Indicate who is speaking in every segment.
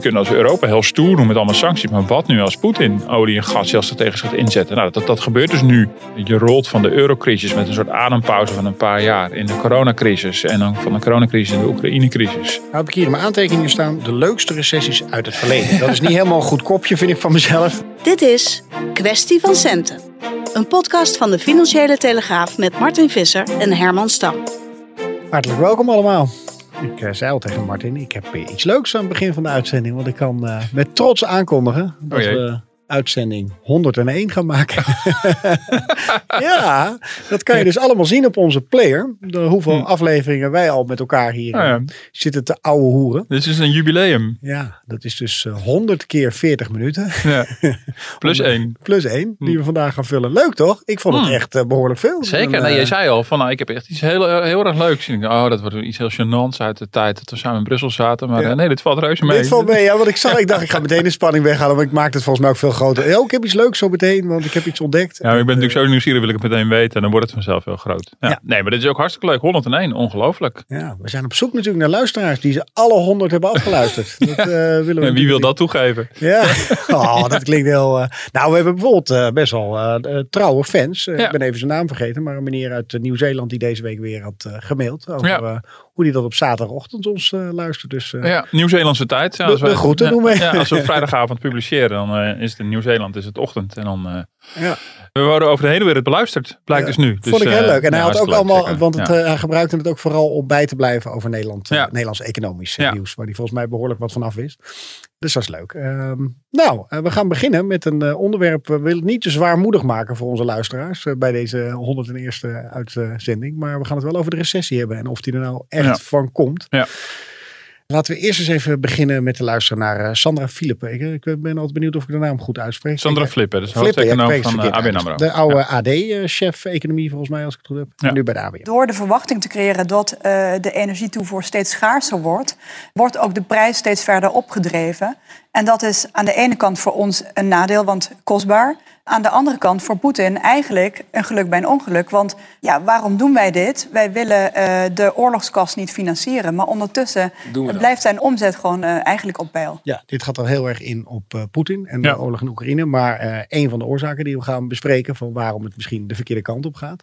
Speaker 1: We kunnen als Europa heel stoer doen met allemaal sancties. Maar wat nu als Poetin olie en gas heel strategisch gaat inzetten? Nou, dat, dat gebeurt dus nu. Je rolt van de eurocrisis met een soort adempauze van een paar jaar in de coronacrisis. En dan van de coronacrisis in de Oekraïne-crisis.
Speaker 2: Nou heb ik hier in mijn aantekeningen staan de leukste recessies uit het verleden. Dat is niet helemaal een goed kopje, vind ik van mezelf.
Speaker 3: Dit is Kwestie van Centen. Een podcast van de Financiële Telegraaf met Martin Visser en Herman Stam.
Speaker 2: Hartelijk welkom allemaal. Ik uh, zei al tegen Martin, ik heb iets leuks aan het begin van de uitzending. Want ik kan uh, met trots aankondigen dat
Speaker 1: Oh
Speaker 2: we uitzending 101 gaan maken. ja, dat kan je dus allemaal zien op onze player. De hoeveel
Speaker 1: Hm.
Speaker 2: afleveringen wij al met elkaar hier
Speaker 1: Nou ja.
Speaker 2: eh, zitten te ouwe hoeren.
Speaker 1: Dit is een jubileum.
Speaker 2: Ja, dat is dus eh, 100 keer 40 minuten.
Speaker 1: Ja. Plus één.
Speaker 2: Plus één, die we vandaag gaan vullen. Leuk toch? Ik vond het
Speaker 1: Hm.
Speaker 2: echt eh, behoorlijk veel.
Speaker 1: Zeker.
Speaker 2: En,
Speaker 1: Nee,
Speaker 2: eh,
Speaker 1: jij zei al van nou, ik heb echt iets heel, heel erg leuks. En ik dacht, oh, dat wordt iets heel gênants uit de tijd dat we samen in Brussel zaten. Maar
Speaker 2: Ja.
Speaker 1: eh, nee, dit valt reuze mee.
Speaker 2: Dit valt mee, ja, want ik zag, ik dacht, ik ga meteen de spanning weghalen, want ik maak het volgens mij ook veel groter. Ik heb iets leuks zo meteen, want ik heb iets ontdekt.
Speaker 1: Ja, ik ben natuurlijk zo nieuwsgierig, wil ik het meteen weten. En dan wordt het vanzelf heel groot. Ja.
Speaker 2: Ja.
Speaker 1: Nee, maar dit is ook hartstikke leuk. 101, ongelooflijk.
Speaker 2: Ja, we zijn op zoek natuurlijk naar luisteraars die ze alle honderd hebben afgeluisterd. Dat eh, willen we
Speaker 1: En wie wil dat toegeven?
Speaker 2: Ja, oh, dat klinkt heel... eh, Nou, we hebben bijvoorbeeld eh, best wel trouwe fans. Ik ben even zijn naam vergeten, maar een meneer uit Nieuw-Zeeland die deze week weer had gemaild. Over hoe hij dat op zaterdagochtend ons eh, luistert. Dus eh,
Speaker 1: Ja, Nieuw-Zeelandse tijd. Ja, als wij-
Speaker 2: de groeten
Speaker 1: ja,
Speaker 2: doen we.
Speaker 1: Ja, als we op vrijdagavond publiceren, dan eh, is het in Nieuw-Zeeland is het ochtend. En dan,
Speaker 2: ja.
Speaker 1: we worden over de hele wereld beluisterd, blijkt
Speaker 2: Ja,
Speaker 1: dus nu. Dus,
Speaker 2: vond ik heel
Speaker 1: eh,
Speaker 2: leuk. En hij had ook
Speaker 1: leuk,
Speaker 2: allemaal,
Speaker 1: zeker.
Speaker 2: want het,
Speaker 1: Ja.
Speaker 2: eh, hij gebruikte het ook vooral om bij te blijven over Nederland, eh. Nederlands economisch nieuws. Waar hij volgens mij behoorlijk wat van af wist. Dus dat is leuk. Ehm, nou, we gaan beginnen met een onderwerp. We willen het niet te zwaarmoedig maken voor onze luisteraars bij deze 101ste uitzending. Maar we gaan het wel over de recessie hebben en of die er nou echt van komt.
Speaker 1: Ja.
Speaker 2: Laten we eerst eens even beginnen met te luisteren naar eh, Sandra Philippe. Ik, ik ben altijd benieuwd of ik de naam goed uitspreek.
Speaker 1: Sandra Flippen, dus
Speaker 2: ja,
Speaker 1: hoofdeconoom van eh,
Speaker 2: verkeerd
Speaker 1: ABN. AMRO.
Speaker 2: De oude AD-chef economie volgens mij, als ik het goed heb.
Speaker 1: Ja.
Speaker 2: En nu bij de ABN.
Speaker 4: Door de verwachting te creëren dat eh, de energietoevoer steeds schaarser wordt, wordt ook de prijs steeds verder opgedreven. En dat is aan de ene kant voor ons een nadeel, want kostbaar. Aan de andere kant voor Poetin eigenlijk een geluk bij een ongeluk. Want ja, waarom doen wij dit? Wij willen eh, de oorlogskast niet financieren. Maar ondertussen blijft zijn omzet gewoon eh, eigenlijk op peil.
Speaker 2: Ja, dit gaat er heel erg in op eh, Poetin en
Speaker 1: Ja.
Speaker 2: de oorlog in Oekraïne. Maar eh, een van de oorzaken die we gaan bespreken van waarom het misschien de verkeerde kant op gaat.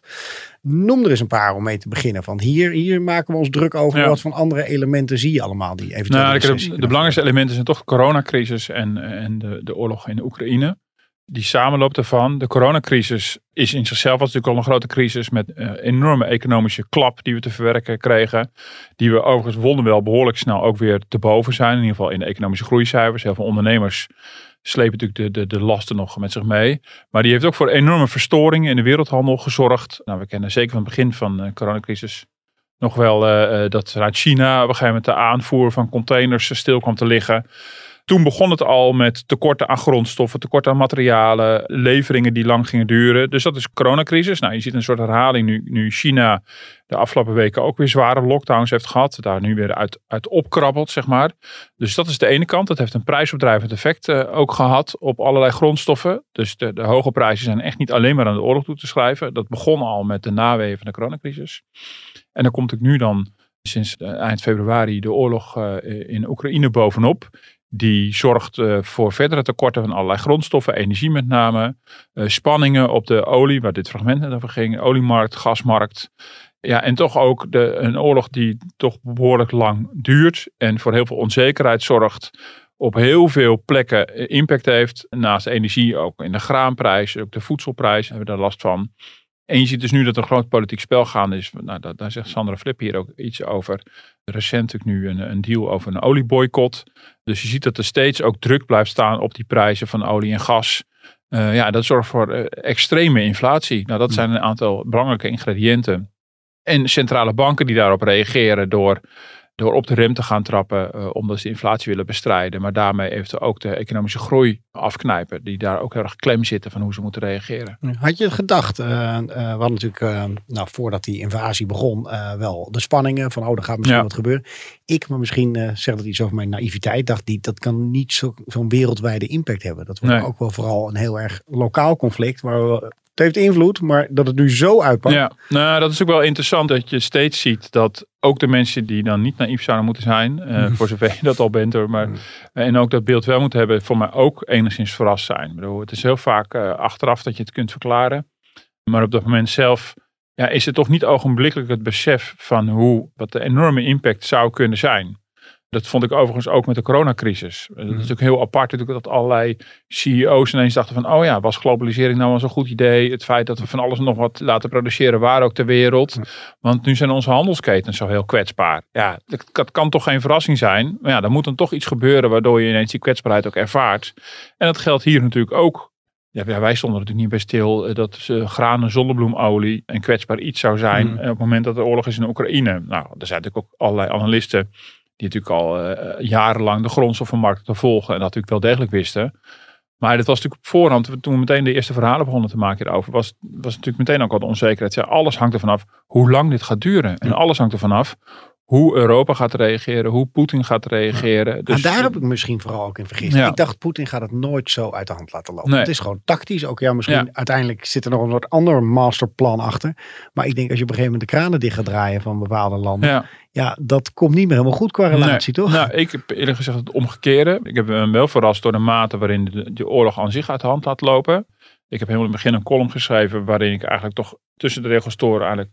Speaker 2: Noem er eens een paar om mee te beginnen. Van hier, hier maken we ons druk over.
Speaker 1: Ja.
Speaker 2: Wat van andere elementen zie je allemaal die eventueel
Speaker 1: Nou,
Speaker 2: de
Speaker 1: belangrijkste elementen zijn toch de coronacrisis en, en de, de oorlog in de Oekraïne. Die samenloop daarvan. De coronacrisis is in zichzelf was natuurlijk al een grote crisis met eh, enorme economische klap die we te verwerken kregen. Die we overigens wonderwel behoorlijk snel ook weer te boven zijn. In ieder geval in de economische groeicijfers. Heel veel ondernemers slepen natuurlijk de, de, de lasten nog met zich mee. Maar die heeft ook voor enorme verstoringen in de wereldhandel gezorgd. Nou, we kennen zeker van het begin van de coronacrisis nog wel eh, eh, dat vanuit China op een gegeven moment de aanvoer van containers eh, stil kwam te liggen. Toen begon het al met tekorten aan grondstoffen, tekorten aan materialen, leveringen die lang gingen duren. Dus dat is coronacrisis. Nou, je ziet een soort herhaling nu, nu China de afgelopen weken ook weer zware lockdowns heeft gehad. Daar nu weer uit, uit opkrabbelt, zeg maar. Dus dat is de ene kant. Dat heeft een prijsopdrijvend effect eh, ook gehad op allerlei grondstoffen. Dus de, de hoge prijzen zijn echt niet alleen maar aan de oorlog toe te schrijven. Dat begon al met de naweeën van de coronacrisis. En dan komt ook nu dan sinds eh, eind februari de oorlog eh, in Oekraïne bovenop. Die zorgt voor verdere tekorten van allerlei grondstoffen, energie met name. spanningen op de olie, waar dit fragment net over ging. Oliemarkt, gasmarkt. Ja, en toch ook de, een oorlog die toch behoorlijk lang duurt. En voor heel veel onzekerheid zorgt. Op heel veel plekken eh, impact heeft. Naast energie ook in de graanprijs, ook de voedselprijs hebben we daar last van. En je ziet dus nu dat er een groot politiek spel gaande is. Nou, daar, daar zegt Sandra Flip hier ook iets over. Recent natuurlijk nu een, een deal over een olieboycott. Dus je ziet dat er steeds ook druk blijft staan op die prijzen van olie en gas. Eh, ja, dat zorgt voor eh, extreme inflatie. Nou, dat zijn een aantal belangrijke ingrediënten. En centrale banken die daarop reageren door door op de rem te gaan trappen, uh, omdat ze inflatie willen bestrijden. Maar daarmee eventueel ook de economische groei afknijpen. Die daar ook heel erg klem zitten van hoe ze moeten reageren.
Speaker 2: Had je het gedacht, uh, uh, we hadden natuurlijk, nou, voordat die invasie begon, wel de spanningen van, oh, er gaat misschien wat gebeuren. Ik, maar misschien zegt het iets over mijn naïviteit, dacht die, dat kan niet zo'n zo wereldwijde impact hebben. Dat wordt ook wel vooral een heel erg lokaal conflict, waar we het heeft invloed, maar dat het nu zo uitpakt.
Speaker 1: Ja, nou, dat is ook wel interessant dat je steeds ziet dat ook de mensen die dan niet naïef zouden moeten zijn, uh, voor zover je dat al bent hoor, maar, en ook dat beeld wel moeten hebben, voor mij ook enigszins verrast zijn. Ik bedoel, het is heel vaak uh, achteraf dat je het kunt verklaren, maar op dat moment zelf ja, is het toch niet ogenblikkelijk het besef van hoe, wat de enorme impact zou kunnen zijn. Dat vond ik overigens ook met de coronacrisis. Dat is mhm. natuurlijk heel apart natuurlijk dat allerlei CEO's ineens dachten van, oh ja, was globalisering nou wel zo'n goed idee? Het feit dat we van alles nog wat laten produceren, waar ook ter wereld. Want nu zijn onze handelsketens zo heel kwetsbaar. Ja, dat, kan toch geen verrassing zijn. Maar ja, dan moet dan toch iets gebeuren waardoor je ineens die kwetsbaarheid ook ervaart. En dat geldt hier natuurlijk ook. Ja, wij stonden natuurlijk niet bij stil eh, dat uh, granen zonnebloemolie een kwetsbaar iets zou zijn mhm. op het moment dat er oorlog is in Oekraïne. Nou, er zijn natuurlijk ook allerlei analisten die natuurlijk al uh, jarenlang de grondstoffenmarkt te volgen en dat natuurlijk wel degelijk wisten. Maar dat was natuurlijk op voorhand, toen we meteen de eerste verhalen begonnen te maken hierover, was, was natuurlijk meteen ook al de onzekerheid. Ja, alles hangt er vanaf hoe lang dit gaat duren. En alles hangt er vanaf hoe Europa gaat reageren, hoe Poetin gaat reageren.
Speaker 2: Dus, en daar heb ik misschien vooral ook in vergist. Ik dacht, Poetin gaat het nooit zo uit de hand laten lopen. Het is gewoon tactisch. Ook ja, misschien uiteindelijk zit er nog een soort ander masterplan achter. Maar ik denk als je op een gegeven moment de kranen dicht gaat draaien van bepaalde landen. Ja, ja dat komt niet meer helemaal goed qua relatie, toch?
Speaker 1: Nou, ik heb eerlijk gezegd het omgekeerde. Ik heb me wel verrast door de mate waarin de, de oorlog aan zich uit de hand laat lopen. Ik heb helemaal in het begin een column geschreven waarin ik eigenlijk toch tussen de regels door eigenlijk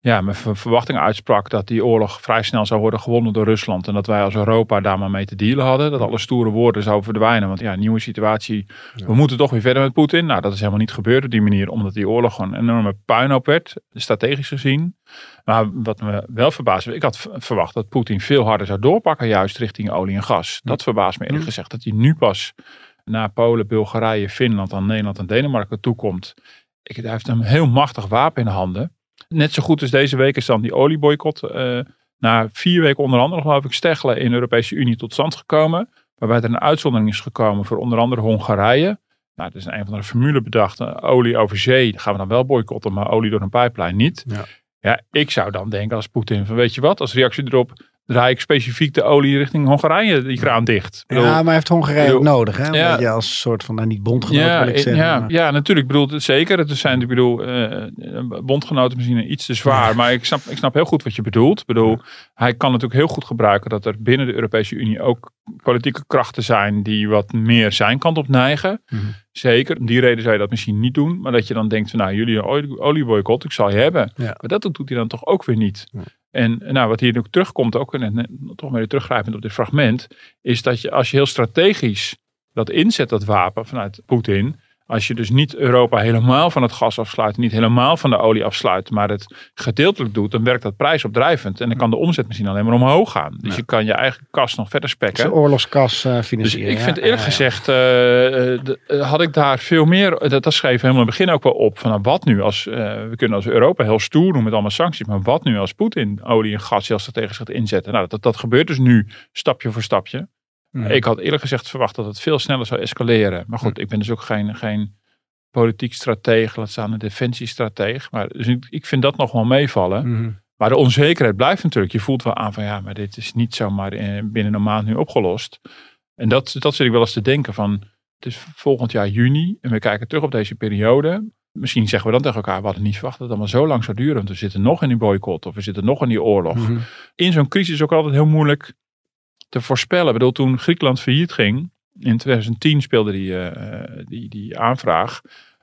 Speaker 1: ja, mijn verwachting uitsprak dat die oorlog vrij snel zou worden gewonnen door Rusland. En dat wij als Europa daar maar mee te dealen hadden. Dat alle stoere woorden zouden verdwijnen. Want ja, nieuwe situatie. We moeten toch weer verder met Poetin. Nou, dat is helemaal niet gebeurd op die manier. Omdat die oorlog gewoon een enorme puinhoop werd. Strategisch gezien. Maar wat me wel verbaasde. Ik had verwacht dat Poetin veel harder zou doorpakken. Juist richting olie en gas. Dat verbaast me eerlijk gezegd. Dat hij nu pas naar Polen, Bulgarije, Finland, aan Nederland en Denemarken toekomt. Ik, hij heeft een heel machtig wapen in de handen. Net zo goed als deze week is dan die olieboycott. Uh, na vier weken onder andere geloof ik Steggelen in de Europese Unie tot stand gekomen. Waarbij er een uitzondering is gekomen voor onder andere Hongarije. Nou, dat is een van de formule bedacht. Olie over zee gaan we dan wel boycotten, maar olie door een pijplijn niet. Ja. ja, ik zou dan denken als Poetin van weet je wat, als reactie erop draai ik specifiek de olie richting Hongarije die kraan dicht.
Speaker 2: ja, maar heeft Hongarije ook nodig, hè? Ja. Je als soort van, nou niet bondgenoot
Speaker 1: ja,
Speaker 2: wil ik zeggen.
Speaker 1: Ja, ja natuurlijk. Ik bedoel, zeker. Het zijn, ik bedoel, uh, bondgenoten misschien iets te zwaar. Maar ik snap, ik snap heel goed wat je bedoelt. Ik bedoel, hij kan natuurlijk heel goed gebruiken dat er binnen de Europese Unie ook politieke krachten zijn die wat meer zijn kant op neigen. Mhm. Zeker, om die reden zou je dat misschien niet doen. Maar dat je dan denkt van nou, jullie olieboycott, ik zal je hebben. Maar dat doet hij dan toch ook weer niet. En nou, wat hier ook terugkomt, ook en toch weer teruggrijpend op dit fragment, is dat je als je heel strategisch dat inzet, dat wapen vanuit Poetin, als je dus niet Europa helemaal van het gas afsluit, niet helemaal van de olie afsluit, maar het gedeeltelijk doet, dan werkt dat prijsopdrijvend. En dan kan de omzet misschien alleen maar omhoog gaan. Dus je kan je eigen kas nog verder spekken.
Speaker 2: De oorlogskas uh, financieren.
Speaker 1: Dus ik vind eerlijk gezegd, uh, had ik daar veel meer, dat, dat schreef helemaal in het begin ook wel op, van nou, wat nu als, we kunnen als Europa heel stoer doen met allemaal sancties, maar wat nu als Poetin olie en gas heel strategisch gaat inzetten. Nou, dat, dat gebeurt dus nu stapje voor stapje. Mhm. Ik had eerlijk gezegd verwacht dat het veel sneller zou escaleren. Maar goed, mhm. ik ben dus ook geen, geen politiek strateeg, laat staan een defensiestratege. Maar dus ik, ik vind dat nog wel meevallen. Mhm. Maar de onzekerheid blijft natuurlijk. Je voelt wel aan van ja, maar dit is niet zomaar binnen een maand nu opgelost. En dat, dat zit ik wel eens te denken van, het is volgend jaar juni en we kijken terug op deze periode. Misschien zeggen we dan tegen elkaar, we hadden niet verwacht dat het allemaal zo lang zou duren. Want we zitten nog in die boycott of we zitten nog in die oorlog. In zo'n crisis is ook altijd heel moeilijk te voorspellen. Ik bedoel, toen Griekenland failliet ging, in 2010 speelde die, uh, die, die aanvraag.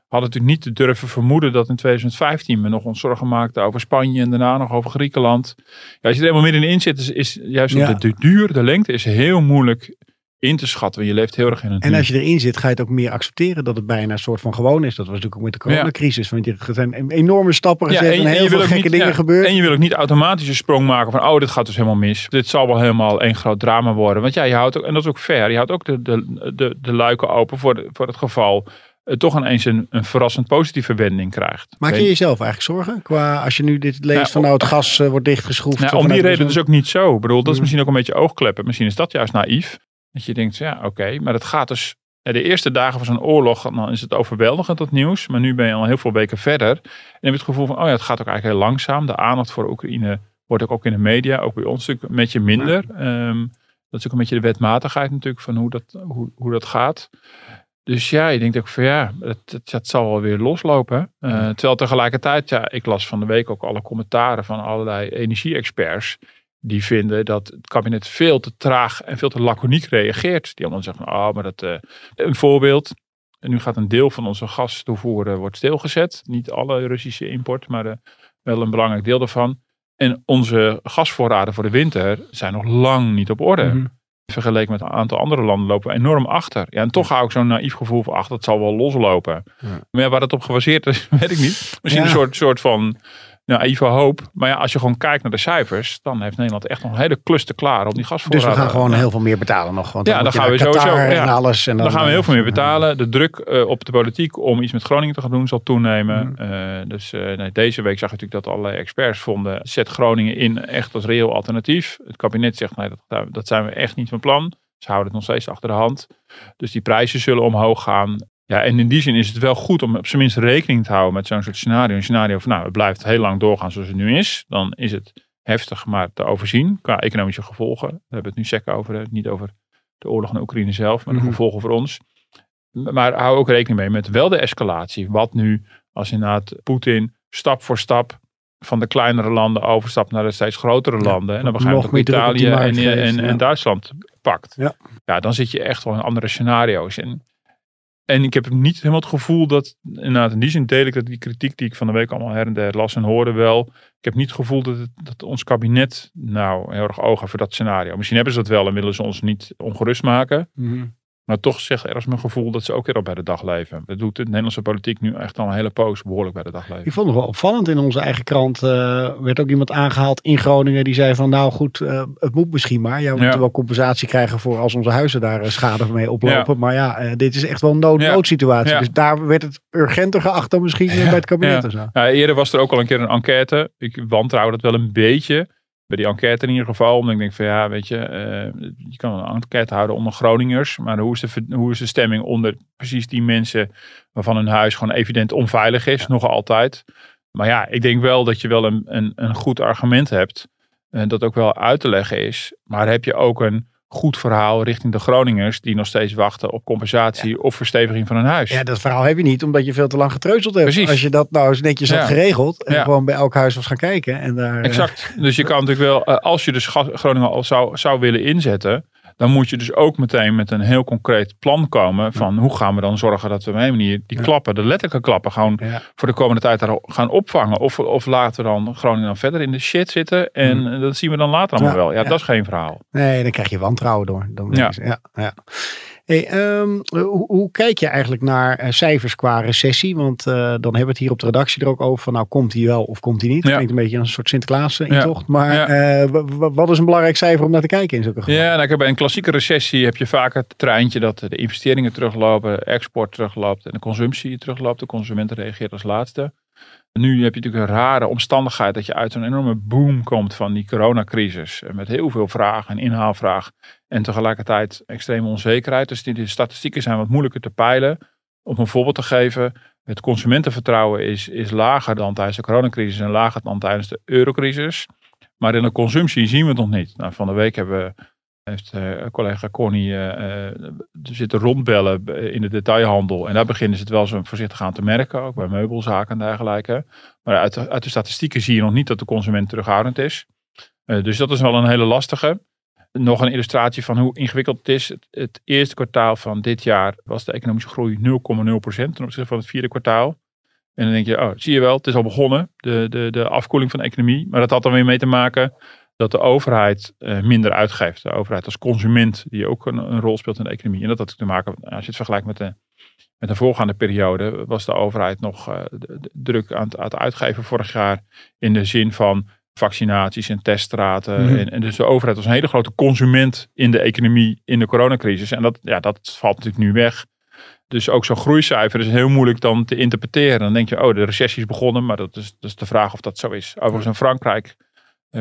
Speaker 1: Hadden natuurlijk niet te durven vermoeden dat in 2015 we nog ons zorgen maakten over Spanje en daarna nog over Griekenland. Ja, als je er helemaal middenin zit, is, is juist de, de duur, de lengte is heel moeilijk in te schatten. Want je leeft heel erg in het
Speaker 2: En als je erin zit, ga je het ook meer accepteren dat het bijna een soort van gewoon is. Dat was natuurlijk ook met de coronacrisis. Want er zijn enorme stappen gezet en, en, heel veel gekke dingen gebeurd.
Speaker 1: En je wil ook niet automatisch een sprong maken van, oh, dit gaat dus helemaal mis. Dit zal wel helemaal één groot drama worden. Want ja, je houdt ook, en dat is ook fair, je houdt ook de, de, de, de luiken open voor, voor het geval uh, toch ineens een, een verrassend positieve wending krijgt.
Speaker 2: Maak je jezelf eigenlijk zorgen? Qua, als je nu dit leest
Speaker 1: Ja,
Speaker 2: van nou het gas eh, wordt dichtgeschroefd. Of
Speaker 1: om die reden
Speaker 2: de
Speaker 1: dus ook niet zo. Ik bedoel, dat is
Speaker 2: Mm.
Speaker 1: misschien ook een beetje oogkleppen. Misschien is dat juist naïef. Dat je denkt, ja oké, maar het gaat dus... ja, De eerste dagen van zo'n oorlog, dan is het overweldigend dat nieuws. Maar nu ben je al heel veel weken verder. En heb je het gevoel van, oh ja, het gaat ook eigenlijk heel langzaam. De aandacht voor Oekraïne wordt ook, in de media, ook bij ons natuurlijk een beetje minder. Ehm, dat is ook een beetje de wetmatigheid natuurlijk van hoe dat, hoe, hoe dat gaat. Dus ja, je denkt ook van ja, het, het, het zal wel weer loslopen. Eh, terwijl tegelijkertijd, ja, ik las van de week ook alle commentaren van allerlei energie-experts. Die vinden dat het kabinet veel te traag en veel te laconiek reageert. Die allemaal zeggen, oh, maar dat... eh, een voorbeeld. En nu gaat een deel van onze gastoevoer eh, wordt stilgezet. Niet alle Russische import, maar eh, wel een belangrijk deel daarvan. En onze gasvoorraden voor de winter zijn nog lang niet op orde.
Speaker 2: Mhm.
Speaker 1: Vergeleken met een aantal andere landen lopen we enorm achter. Ja, en toch hou ik zo'n naïef gevoel van, ach, dat zal wel loslopen.
Speaker 2: Ja.
Speaker 1: Maar ja, waar dat op gebaseerd is, weet ik niet. Misschien
Speaker 2: Ja.
Speaker 1: een soort, soort van naïeve hoop. Maar ja, als je gewoon kijkt naar de cijfers, dan heeft Nederland echt nog een hele klus te klaar om die
Speaker 2: Dus
Speaker 1: gasvoorraden.
Speaker 2: we gaan gewoon heel veel meer betalen nog. Want
Speaker 1: Ja,
Speaker 2: dan,
Speaker 1: gaan we sowieso- ja.
Speaker 2: En alles. En dan,
Speaker 1: Dan gaan we heel veel meer betalen. De druk eh, op de politiek om iets met Groningen te gaan doen zal toenemen.
Speaker 2: Mhm.
Speaker 1: Eh, dus eh, nee, deze week zag je natuurlijk dat allerlei experts vonden. Zet Groningen in echt als reëel alternatief. Het kabinet zegt nee, dat, dat zijn we echt niet van plan. Ze houden het nog steeds achter de hand. Dus die prijzen zullen omhoog gaan. Ja, en in die zin is het wel goed om op zijn minst rekening te houden met zo'n soort scenario. Een scenario van nou, het blijft heel lang doorgaan zoals het nu is. Dan is het heftig, maar te overzien qua economische gevolgen. We hebben het nu sec over, niet over de oorlog in Oekraïne zelf, maar de
Speaker 2: Mhm.
Speaker 1: gevolgen voor ons. Maar hou ook rekening mee met wel de escalatie. Wat nu als inderdaad Poetin stap voor stap van de kleinere landen overstapt naar de steeds grotere landen. En dan begrijp ik Italië en, en, en. Duitsland pakt.
Speaker 2: Ja.
Speaker 1: ja, dan zit je echt wel in andere scenario's. En, en ik heb niet helemaal het gevoel dat, inderdaad in die zin deel ik dat die kritiek die ik van de week allemaal her en der las en hoorde wel. Ik heb niet het gevoel dat, het, dat ons kabinet nou heel erg oog heeft voor dat scenario. Misschien hebben ze dat wel en willen ze ons niet ongerust maken.
Speaker 2: mhm.
Speaker 1: Maar toch zegt ergens mijn gevoel dat ze ook weer al bij de dag leven. Dat doet de Nederlandse politiek nu echt al een hele poos behoorlijk bij de dag leven.
Speaker 2: Ik vond het wel opvallend. In onze eigen krant eh, werd ook iemand aangehaald in Groningen. Die zei van nou goed, eh, het moet misschien maar. Ja, we
Speaker 1: Ja.
Speaker 2: moeten wel compensatie krijgen voor als onze huizen daar eh, schade mee oplopen. Maar ja, dit is echt wel een nood noodsituatie. Dus daar werd het urgenter geacht dan misschien bij het kabinet. en zo.
Speaker 1: Ja, eerder was er ook al een keer een enquête. Ik wantrouw dat wel een beetje. Bij die enquête in ieder geval. Omdat ik denk van ja, weet je. eh, je kan een enquête houden onder Groningers. Maar hoe is, de, hoe is de stemming onder precies die mensen. Waarvan hun huis gewoon evident onveilig is. Nog altijd. Maar ja, ik denk wel dat je wel een, een, een goed argument hebt. En dat ook wel uit te leggen is. Maar heb je ook een goed verhaal richting de Groningers. Die nog steeds wachten op compensatie of versteviging van hun huis.
Speaker 2: Ja, dat verhaal heb je niet, omdat je veel te lang getreuzeld hebt.
Speaker 1: Precies.
Speaker 2: Als je dat nou eens netjes had
Speaker 1: Ja.
Speaker 2: geregeld en
Speaker 1: Ja.
Speaker 2: gewoon bij elk huis was gaan kijken. En daar, eh,
Speaker 1: Exact. Dus je kan natuurlijk wel, eh, als je dus Groningen al zou, zou willen inzetten, dan moet je dus ook meteen met een heel concreet plan komen van hoe gaan we dan zorgen dat we op een manier die klappen, de letterlijke klappen, gewoon voor de komende tijd gaan opvangen. Of, of laten we dan Groningen dan verder in de shit zitten en eh, dat zien we dan later allemaal wel. Ja,
Speaker 2: Ja.
Speaker 1: dat is geen verhaal.
Speaker 2: Nee, dan krijg je wantrouwen door. Dan
Speaker 1: Ja.
Speaker 2: ja. Hey, ehm, hoe, hoe kijk je eigenlijk naar eh, cijfers qua recessie? Want eh, dan hebben we het hier op de redactie er ook over van nou komt hij wel of komt hij niet.
Speaker 1: Ja.
Speaker 2: Klinkt een beetje als een soort Sinterklaas eh,
Speaker 1: Ja.
Speaker 2: Maar
Speaker 1: Ja.
Speaker 2: wat is een belangrijk cijfer om naar te kijken in zulke gevallen?
Speaker 1: Ja, nou, ik heb bij een klassieke recessie heb je vaak het treintje dat de investeringen teruglopen, export terugloopt en de consumptie terugloopt. De consumenten reageert als laatste. Nu heb je natuurlijk een rare omstandigheid dat je uit zo'n enorme boom komt van die coronacrisis. Met heel veel vraag en inhaalvraag. En tegelijkertijd extreme onzekerheid. Dus die statistieken zijn wat moeilijker te peilen. Om een voorbeeld te geven. Het consumentenvertrouwen is, is lager dan tijdens de coronacrisis en lager dan tijdens de eurocrisis. Maar in de consumptie zien we het nog niet. Nou, van de week hebben we heeft eh, collega Connie eh, zitten rondbellen in de detailhandel. En daar beginnen ze het wel zo voorzichtig aan te merken. Ook bij meubelzaken en dergelijke. Maar uit, de- statistieken zie je nog niet dat de consument terughoudend is. Dus dat is wel een hele lastige. Nog een illustratie van hoe ingewikkeld het is. Het, het eerste kwartaal van dit jaar was de economische groei 0,0% ten opzichte van het vierde kwartaal. En dan denk je, oh, zie je wel, het is al begonnen, de, de, de afkoeling van de economie. Maar dat had dan weer mee te maken dat de overheid eh, minder uitgeeft. De overheid als consument, die ook een, een rol speelt in de economie. En dat had te maken, als je het vergelijkt met de, met de voorgaande periode, was de overheid nog eh, druk aan het, aan het uitgeven vorig jaar. In de zin van vaccinaties en teststraten.
Speaker 2: Mhm.
Speaker 1: en, en dus de overheid was een hele grote consument in de economie in de coronacrisis. En dat, ja, dat valt natuurlijk nu weg. Dus ook zo'n groeicijfer is heel moeilijk dan te interpreteren. Dan denk je, oh, de recessie is begonnen, maar dat is, dat is de vraag of dat zo is. Overigens in Frankrijk,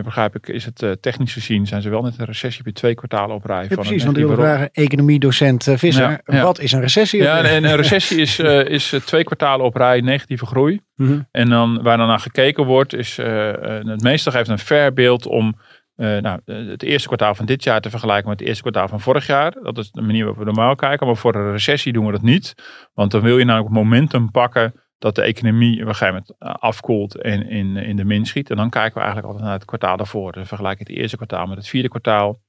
Speaker 1: begrijp ik, is het eh, technisch gezien, zijn ze wel net een recessie bij twee kwartalen op rij.
Speaker 2: Ja,
Speaker 1: van
Speaker 2: precies,
Speaker 1: een
Speaker 2: want
Speaker 1: negatieve
Speaker 2: vragen, economiedocent eh, Visser,
Speaker 1: Ja, ja.
Speaker 2: wat is een recessie?
Speaker 1: Ja, en en een recessie is, eh, is eh, twee kwartalen op rij negatieve groei.
Speaker 2: Mhm.
Speaker 1: En dan, waar dan naar gekeken wordt, is eh, eh, het meestal geeft een fair beeld om eh, nou, eh, het eerste kwartaal van dit jaar te vergelijken met het eerste kwartaal van vorig jaar. Dat is de manier waarop we normaal kijken. Maar voor een recessie doen we dat niet. Want dan wil je namelijk momentum pakken dat de economie op een gegeven moment eh, afkoelt en in, in de min schiet. En dan kijken we eigenlijk altijd naar het kwartaal daarvoor. Dus vergelijk het eerste kwartaal met het vierde kwartaal.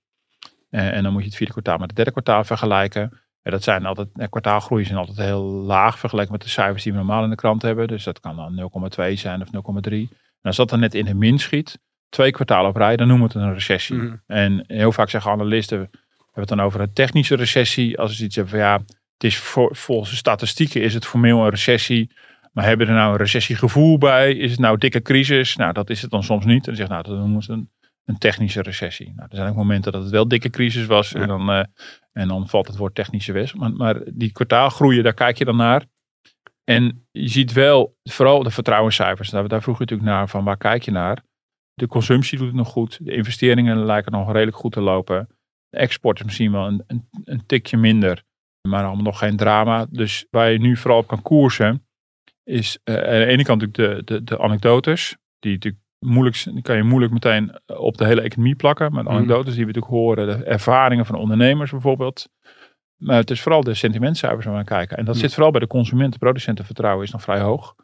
Speaker 1: Eh, en dan moet je het vierde kwartaal met het derde kwartaal vergelijken. En dat zijn altijd, eh, kwartaalgroei zijn altijd heel laag vergeleken met de cijfers die we normaal in de krant hebben. Dus dat kan dan 0,2 zijn of 0,3. En als dat dan net in de min schiet, twee kwartalen op rij, dan noemen we het een recessie.
Speaker 2: Mhm.
Speaker 1: En heel vaak zeggen analisten, we hebben het dan over een technische recessie. Als ze iets hebben van ja, het is voor, volgens de statistieken is het formeel een recessie. Maar hebben we er nou een recessiegevoel bij? Is het nou dikke crisis? Nou, dat is het dan soms niet. En dan zegt nou, dat noemen we het een, een technische recessie. Nou, er zijn ook momenten dat het wel dikke crisis was. En, dan, eh, en dan valt het woord technische weg. Maar, maar die kwartaalgroeien, daar kijk je dan naar. En je ziet wel, vooral de vertrouwenscijfers. Daar, daar vroeg je natuurlijk naar van waar kijk je naar? De consumptie doet het nog goed. De investeringen lijken nog redelijk goed te lopen. De export is misschien wel een, een, een tikje minder. Maar allemaal nog geen drama. Dus waar je nu vooral op kan koersen. Is eh, aan de ene kant natuurlijk de, de, de anekdotes. Die natuurlijk moeilijk, die kan je moeilijk meteen op de hele economie plakken. Maar de
Speaker 2: Mhm.
Speaker 1: anekdotes die we natuurlijk horen. De ervaringen van ondernemers bijvoorbeeld. Maar het is vooral de sentimentcijfers waar we naar kijken. En dat zit vooral bij de consumenten. Producentenvertrouwen is nog vrij hoog.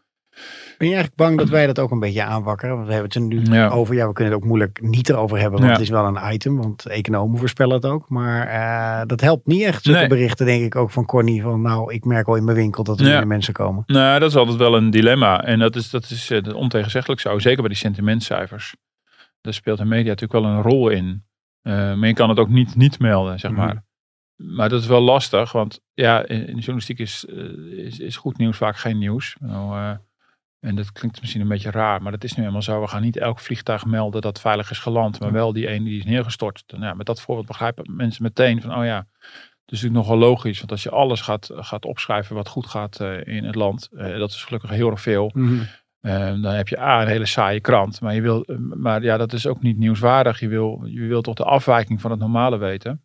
Speaker 2: Ben je eigenlijk bang dat wij dat ook een beetje aanwakkeren? Want we hebben het er nu
Speaker 1: Ja.
Speaker 2: over. Ja, we kunnen het ook moeilijk niet erover hebben, want
Speaker 1: Ja.
Speaker 2: het is wel een item. Want economen voorspellen het ook. Maar eh, dat helpt niet echt. Zulke
Speaker 1: Nee.
Speaker 2: berichten denk ik ook van Corny. Van nou, ik merk al in mijn winkel dat er
Speaker 1: Ja.
Speaker 2: minder mensen komen.
Speaker 1: Nou, dat is altijd wel een dilemma. En dat is, dat is eh, ontegenzeggelijk zo. Zeker bij die sentimentcijfers. Daar speelt de media natuurlijk wel een rol in. Eh, maar je kan het ook niet niet melden, zeg maar.
Speaker 2: Mhm.
Speaker 1: Maar dat is wel lastig. Want ja, in, journalistiek is, is, is goed nieuws vaak geen nieuws. Nou, en dat klinkt misschien een beetje raar. Maar dat is nu helemaal zo. We gaan niet elk vliegtuig melden dat veilig is geland. Maar wel die ene die is neergestort. Dan, ja, met dat voorbeeld begrijpen mensen meteen van... Oh ja, dat is natuurlijk nogal logisch. Want als je alles gaat, gaat opschrijven wat goed gaat eh, in het land. eh, dat is gelukkig heel erg veel. Eh, dan heb je A, een hele saaie krant. Maar, je wil, eh, maar ja, dat is ook niet nieuwswaardig. Je wil, je wil toch de afwijking van het normale weten.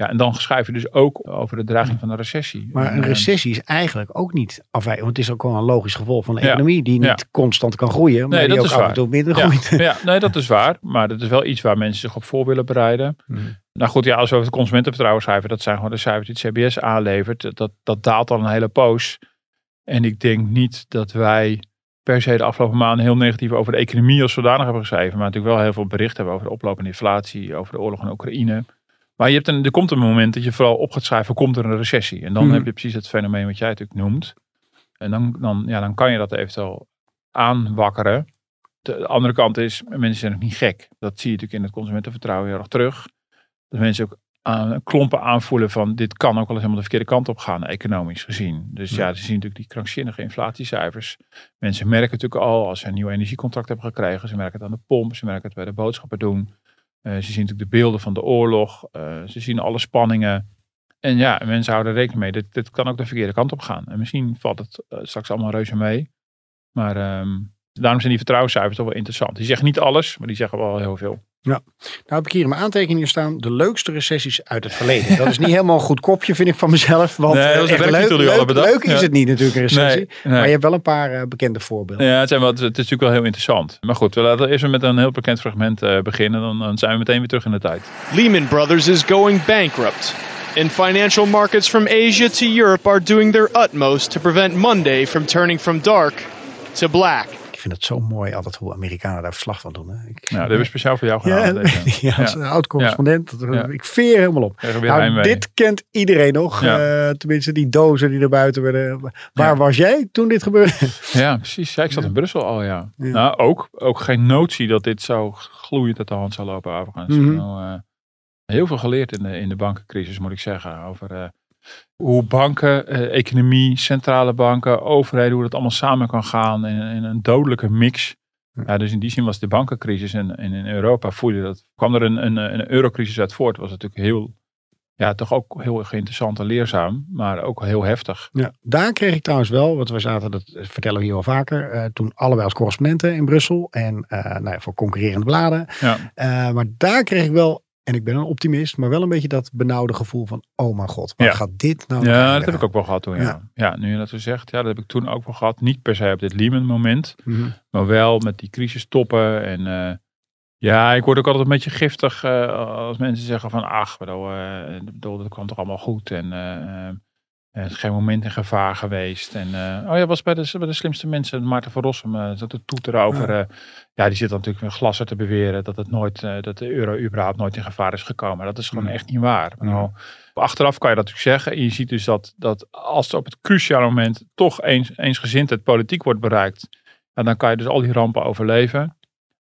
Speaker 1: Ja, en dan schrijf je dus ook over de dreiging van een recessie.
Speaker 2: Maar
Speaker 1: En,
Speaker 2: een
Speaker 1: eh,
Speaker 2: recessie is eigenlijk ook niet afwijkend. Want het is ook wel een logisch gevolg van de economie. Die niet
Speaker 1: Ja.
Speaker 2: constant kan groeien. Maar
Speaker 1: Nee,
Speaker 2: die
Speaker 1: dat
Speaker 2: ook
Speaker 1: is
Speaker 2: af en toe minder
Speaker 1: Ja.
Speaker 2: groeit.
Speaker 1: ja, nee, dat is waar. Maar dat is wel iets waar mensen zich op voor willen bereiden.
Speaker 2: Mhm.
Speaker 1: Nou goed, ja, als we over het consumentenvertrouwen schrijven, dat zijn gewoon de cijfers die het CBS aanlevert. Dat, dat daalt al een hele poos. En ik denk niet dat wij per se de afgelopen maanden heel negatief over de economie als zodanig hebben geschreven. Maar natuurlijk wel heel veel berichten hebben over de oplopende inflatie, over de oorlog in Oekraïne. Maar je hebt een, er komt een moment dat je vooral op gaat schrijven, komt er een recessie? En dan
Speaker 2: Mhm.
Speaker 1: heb je precies het fenomeen wat jij natuurlijk noemt. En dan, dan, ja, dan kan je dat eventueel aanwakkeren. De andere kant is, mensen zijn ook niet gek. Dat zie je natuurlijk in het consumentenvertrouwen heel erg terug. Dat mensen ook aan, klompen aanvoelen van dit kan ook wel eens helemaal de verkeerde kant op gaan, economisch gezien. Dus ja, ze zien natuurlijk die krankzinnige inflatiecijfers. Mensen merken natuurlijk al als ze een nieuw energiecontract hebben gekregen. Ze merken het aan de pomp, ze merken het bij de boodschappen doen. Eh, ze zien natuurlijk de beelden van de oorlog. eh, ze zien alle spanningen. En ja, mensen houden rekening mee. Dit, dit kan ook de verkeerde kant op gaan. En misschien valt het eh, straks allemaal reuze mee. Maar ehm, daarom zijn die vertrouwenscijfers toch wel interessant. Die zeggen niet alles, maar die zeggen wel heel veel.
Speaker 2: Nou heb ik hier in mijn aantekeningen staan. De leukste recessies uit het verleden. Dat is niet helemaal een goed kopje vind ik van mezelf. Want
Speaker 1: Nee, dat is
Speaker 2: eh, echt leuk,
Speaker 1: hadden bedacht.
Speaker 2: leuk is
Speaker 1: Ja.
Speaker 2: het niet natuurlijk een recessie.
Speaker 1: nee.
Speaker 2: Maar je hebt wel een paar eh, bekende voorbeelden.
Speaker 1: Ja, het, zijn wel, het is natuurlijk wel heel interessant. Maar goed, we laten eerst met een heel bekend fragment eh, beginnen. Dan, dan zijn we meteen weer terug in de tijd.
Speaker 5: Lehman Brothers is going bankrupt. And financial markets from Asia to Europe are doing their utmost to prevent Monday from turning from dark to black.
Speaker 2: Ik vind het zo mooi altijd hoe Amerikanen daar verslag van doen. Hè. Ik,
Speaker 1: Nou, dat hebben we speciaal voor jou
Speaker 2: ja,
Speaker 1: gedaan. deze.
Speaker 2: ja, als oud-correspondent.
Speaker 1: Ja.
Speaker 2: Ik veer helemaal op. Nou, dit kent iedereen nog.
Speaker 1: Ja.
Speaker 2: Eh, tenminste, die dozen die er buiten werden. Waar
Speaker 1: Ja.
Speaker 2: was jij toen dit gebeurde?
Speaker 1: Ja, precies. Ja, ik zat in Brussel al, ja.
Speaker 2: Ja.
Speaker 1: Nou, ook, ook geen notie dat dit zo gloeiend uit de hand zou lopen overigens.
Speaker 2: Mhm.
Speaker 1: Nou, eh, heel veel geleerd in de, in de bankencrisis, moet ik zeggen. Over eh, hoe banken, eh, economie, centrale banken, overheden, hoe dat allemaal samen kan gaan in, in een dodelijke mix. Ja, dus in die zin was de bankencrisis en, en in Europa voelde dat, kwam er een, een, een eurocrisis uit voort. was natuurlijk heel, ja, toch ook heel erg interessant en leerzaam, maar ook heel heftig.
Speaker 2: Ja, daar kreeg ik trouwens wel, want we zaten, dat vertellen we hier wel vaker, uh, toen allebei als correspondenten in Brussel en uh, nou ja, voor concurrerende bladen.
Speaker 1: Ja.
Speaker 2: Uh, maar daar kreeg ik wel, en ik ben een optimist, maar wel een beetje dat benauwde gevoel van, oh mijn god, wat
Speaker 1: Ja.
Speaker 2: gaat dit nou?
Speaker 1: Ja, dat heb ik ook wel gehad toen. Ja.
Speaker 2: Ja.
Speaker 1: Ja. nu je dat zo zegt, ja, dat heb ik toen ook wel gehad. Niet per se op dit Lehman moment,
Speaker 2: Mhm.
Speaker 1: maar wel met die crisis toppen. En eh, ja, ik word ook altijd een beetje giftig eh, als mensen zeggen van, ach, bedoel, eh, bedoel, dat kwam toch allemaal goed. En eh, eh, het is geen moment in gevaar geweest. En eh, oh ja, was bij de, bij de slimste mensen, Maarten van Rossum, eh zat te toeteren over. Ja. ja, die zit dan natuurlijk met glassen te beweren dat het nooit, eh, dat de euro überhaupt nooit in gevaar is gekomen. Dat is gewoon echt niet waar. Nou, Achteraf kan je dat natuurlijk zeggen. En je ziet dus dat, dat als er op het cruciale moment toch eens, eensgezindheid politiek wordt bereikt. Dan kan je dus al die rampen overleven.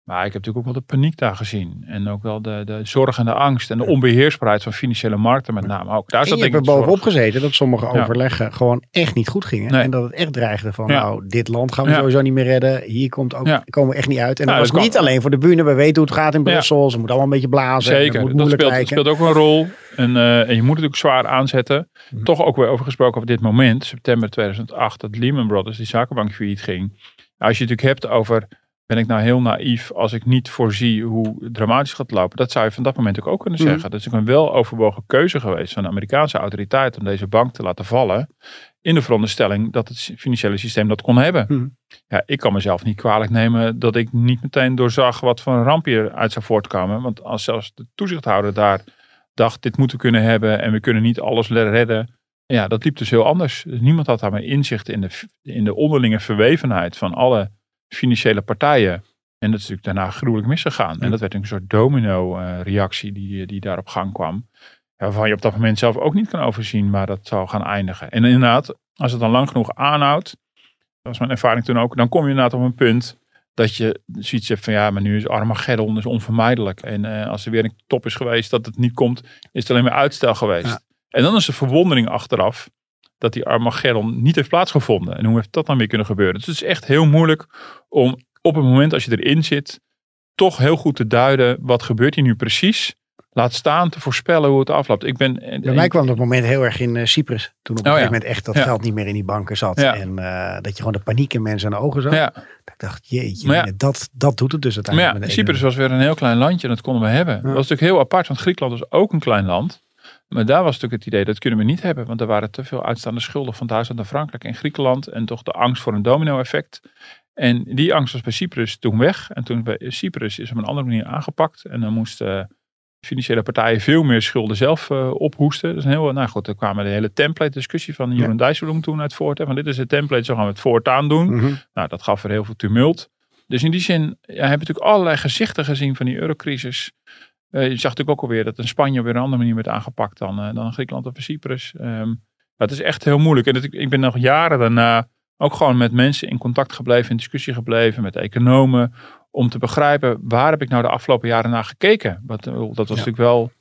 Speaker 1: Maar ik heb natuurlijk ook wel de paniek daar gezien. En ook wel de, de zorg en de angst. En de onbeheersbaarheid van financiële markten met name ook. Daar
Speaker 2: En
Speaker 1: zat
Speaker 2: je hebt er
Speaker 1: ik
Speaker 2: bovenop
Speaker 1: zorg.
Speaker 2: gezeten dat sommige
Speaker 1: Ja.
Speaker 2: overleggen gewoon echt niet goed gingen.
Speaker 1: Nee.
Speaker 2: En dat het echt dreigde van,
Speaker 1: Ja.
Speaker 2: nou, dit land gaan we
Speaker 1: Ja.
Speaker 2: sowieso niet meer redden. Hier komt ook, komen we echt niet uit. En
Speaker 1: Ja,
Speaker 2: dat was
Speaker 1: dat
Speaker 2: niet alleen voor de bühne. We weten hoe het gaat in. Brussel. Ze moeten allemaal een beetje blazen.
Speaker 1: Zeker,
Speaker 2: moet
Speaker 1: dat speelt, speelt ook een rol. En, eh, en je moet het ook zwaar aanzetten.
Speaker 2: Mhm.
Speaker 1: Toch ook weer over gesproken over dit moment, september 2008, dat Lehman Brothers, die zakenbank failliet ging. Nou, als je het natuurlijk hebt over, ben ik nou heel naïef als ik niet voorzie hoe dramatisch gaat lopen. Dat zou je van dat moment ook kunnen
Speaker 2: Mhm.
Speaker 1: zeggen. Dat is ook een weloverwogen keuze geweest van de Amerikaanse autoriteit om deze bank te laten vallen. In de veronderstelling dat het financiële systeem dat kon hebben.
Speaker 2: Mhm.
Speaker 1: Ja, ik kan mezelf niet kwalijk nemen dat ik niet meteen doorzag wat voor een ramp hieruit zou voortkomen. Want als zelfs de toezichthouder daar dacht, dit moeten we kunnen hebben en we kunnen niet alles redden. Ja, dat liep dus heel anders. Dus niemand had daarmee inzicht in de, in de onderlinge verwevenheid van alle financiële partijen. En dat is natuurlijk daarna gruwelijk misgegaan. En dat werd een soort domino-reactie die, die daar op gang kwam. Waarvan je op dat moment zelf ook niet kan overzien waar dat zou gaan eindigen. En inderdaad, als het dan lang genoeg aanhoudt, dat was mijn ervaring toen ook, dan kom je inderdaad op een punt dat je zoiets hebt van ja, maar nu is Armageddon dus onvermijdelijk. En eh, als er weer een top is geweest dat het niet komt, is het alleen maar uitstel geweest.
Speaker 2: Ja.
Speaker 1: En dan is de verwondering achteraf dat die Armageddon niet heeft plaatsgevonden. En hoe heeft dat dan weer kunnen gebeuren? Dus het is echt heel moeilijk om op het moment als je erin zit, toch heel goed te duiden wat gebeurt hier nu precies. Laat staan te voorspellen hoe het afloopt. Ik ben,
Speaker 2: Bij mij kwam dat moment heel erg in eh, Cyprus. Toen op een
Speaker 1: Oh,
Speaker 2: gegeven moment echt dat
Speaker 1: Ja.
Speaker 2: geld niet meer in die banken zat.
Speaker 1: Ja.
Speaker 2: En eh, dat je gewoon de paniek in mensen aan de ogen zag.
Speaker 1: Ja,
Speaker 2: Dat ik dacht, jeetje, dat, dat doet het dus uiteindelijk.
Speaker 1: Cyprus was weer een heel klein landje en dat konden we hebben. Dat was natuurlijk heel apart, want Griekenland was ook een klein land. Maar daar was natuurlijk het idee, dat kunnen we niet hebben. Want er waren te veel uitstaande schulden van Duitsland en Frankrijk en Griekenland. En toch de angst voor een domino-effect. En die angst was bij Cyprus toen weg. En toen bij Cyprus is op een andere manier aangepakt. En dan moesten financiële partijen veel meer schulden zelf eh, ophoesten. Dat is een heel, nou goed, er kwamen de hele template discussie van Jeroen Dijsselbloem toen uit voort. Hè, van dit is de template, zo gaan we het voortaan doen.
Speaker 2: Mhm.
Speaker 1: Nou, dat gaf er heel veel tumult. Dus in die zin ja, heb je natuurlijk allerlei gezichten gezien van die eurocrisis. Eh, je zag natuurlijk ook alweer dat in Spanje op weer een andere manier werd aangepakt dan, eh, dan Griekenland of Cyprus. Ehm dat is echt heel moeilijk. En dat, ik, ik ben nog jaren daarna ook gewoon met mensen in contact gebleven, in discussie gebleven, met economen. Om te begrijpen, waar heb ik nou de afgelopen jaren naar gekeken? Wat, eh, dat was natuurlijk wel,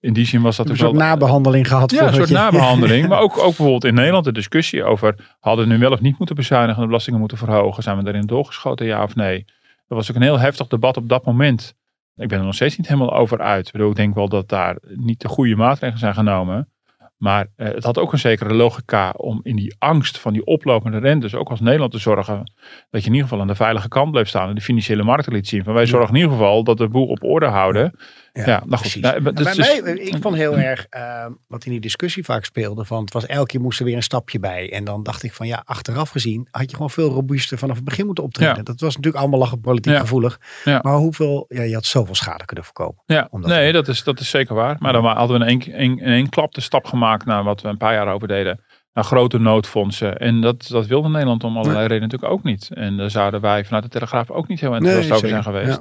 Speaker 1: in die zin was dat
Speaker 2: Een
Speaker 1: wel...
Speaker 2: soort nabehandeling gehad.
Speaker 1: Ja, een soort
Speaker 2: je-
Speaker 1: nabehandeling. Maar ook, ook bijvoorbeeld in Nederland de discussie over... hadden we nu wel of niet moeten bezuinigen en de belastingen moeten verhogen? Zijn we daarin doorgeschoten, ja of nee? Dat was ook een heel heftig debat op dat moment. Ik ben er nog steeds niet helemaal over uit. Ik, bedoel, ik denk wel dat daar niet de goede maatregelen zijn genomen. Maar eh, het had ook een zekere logica om in die angst van die oplopende rentes... ook als Nederland te zorgen dat je in ieder geval aan de veilige kant bleef staan... en de financiële markten liet zien. Van wij zorgen in ieder geval dat de boel op orde houden. Ja, nou goed. Nou,
Speaker 2: bij
Speaker 1: dus-
Speaker 2: mij, ik vond heel erg eh, wat in die discussie vaak speelde. Van het was elke keer moest er weer een stapje bij. En dan dacht ik van ja, achteraf gezien had je gewoon veel robuuster vanaf het begin moeten optreden.
Speaker 1: Ja.
Speaker 2: Dat was natuurlijk allemaal lachen politiek
Speaker 1: Ja.
Speaker 2: gevoelig. Maar hoeveel, ja, je had zoveel schade kunnen voorkomen.
Speaker 1: Ja, nee, dat is, dat is zeker waar. Maar dan hadden we in één, één, in één klap de stap gemaakt naar wat we een paar jaar over deden. Naar grote noodfondsen. En dat, dat wilde Nederland om allerlei redenen natuurlijk ook niet. En daar zouden wij vanuit de Telegraaf ook niet heel enthousiast
Speaker 2: Nee,
Speaker 1: over zijn geweest.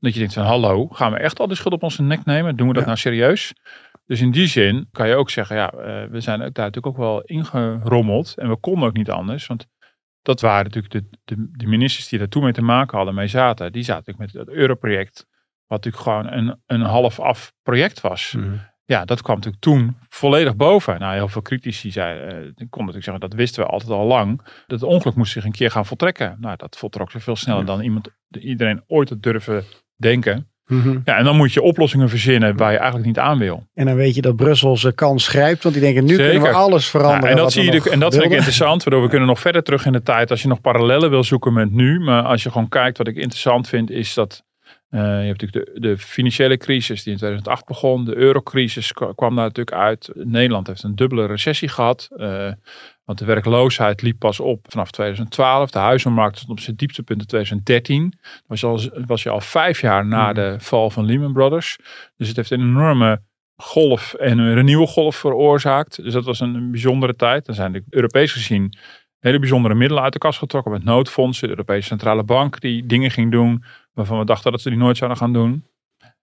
Speaker 1: Omdat je denkt van hallo, gaan we echt al de schuld op onze nek nemen? Doen we dat
Speaker 2: Ja.
Speaker 1: nou serieus? Dus in die zin kan je ook zeggen, ja, eh, we zijn daar natuurlijk ook wel ingerommeld. En we konden ook niet anders. Want dat waren natuurlijk de, de, de ministers die daar toen mee te maken hadden, mee zaten. Die zaten natuurlijk met het europroject. Wat natuurlijk gewoon een, een half af project was.
Speaker 2: Mhm.
Speaker 1: Ja, dat kwam natuurlijk toen volledig boven. Nou, heel veel critici zeiden, eh, ik kon natuurlijk zeggen, dat wisten we altijd al lang. Dat het ongeluk moest zich een keer gaan voltrekken. Nou, dat voltrok zich veel sneller dan iemand, iedereen ooit had durven denken.
Speaker 2: Mhm.
Speaker 1: Ja, en dan moet je oplossingen verzinnen waar je eigenlijk niet aan wil.
Speaker 2: En dan weet je dat Brussel zijn kans grijpt. Want die denken, nu kunnen we alles veranderen.
Speaker 1: Ja, en dat, zie je, de- en dat vind ik interessant. Waardoor we kunnen nog verder terug in de tijd. Als je nog parallellen wil zoeken met nu. Maar als je gewoon kijkt, wat ik interessant vind, is dat. Eh, je hebt natuurlijk de, de financiële crisis die in 2008 begon. De eurocrisis kwa- kwam daar natuurlijk uit. Nederland heeft een dubbele recessie gehad. eh, want de werkloosheid liep pas op vanaf 2012. De huizenmarkt stond op zijn dieptepunt in 2013. Dat was, al, was je al vijf jaar na de val van Lehman Brothers. Dus het heeft een enorme golf en een nieuwe golf veroorzaakt. Dus dat was een, een bijzondere tijd. Dan zijn de Europees gezien hele bijzondere middelen uit de kast getrokken met noodfondsen. De Europese Centrale Bank die dingen ging doen waarvan we dachten dat ze die nooit zouden gaan doen.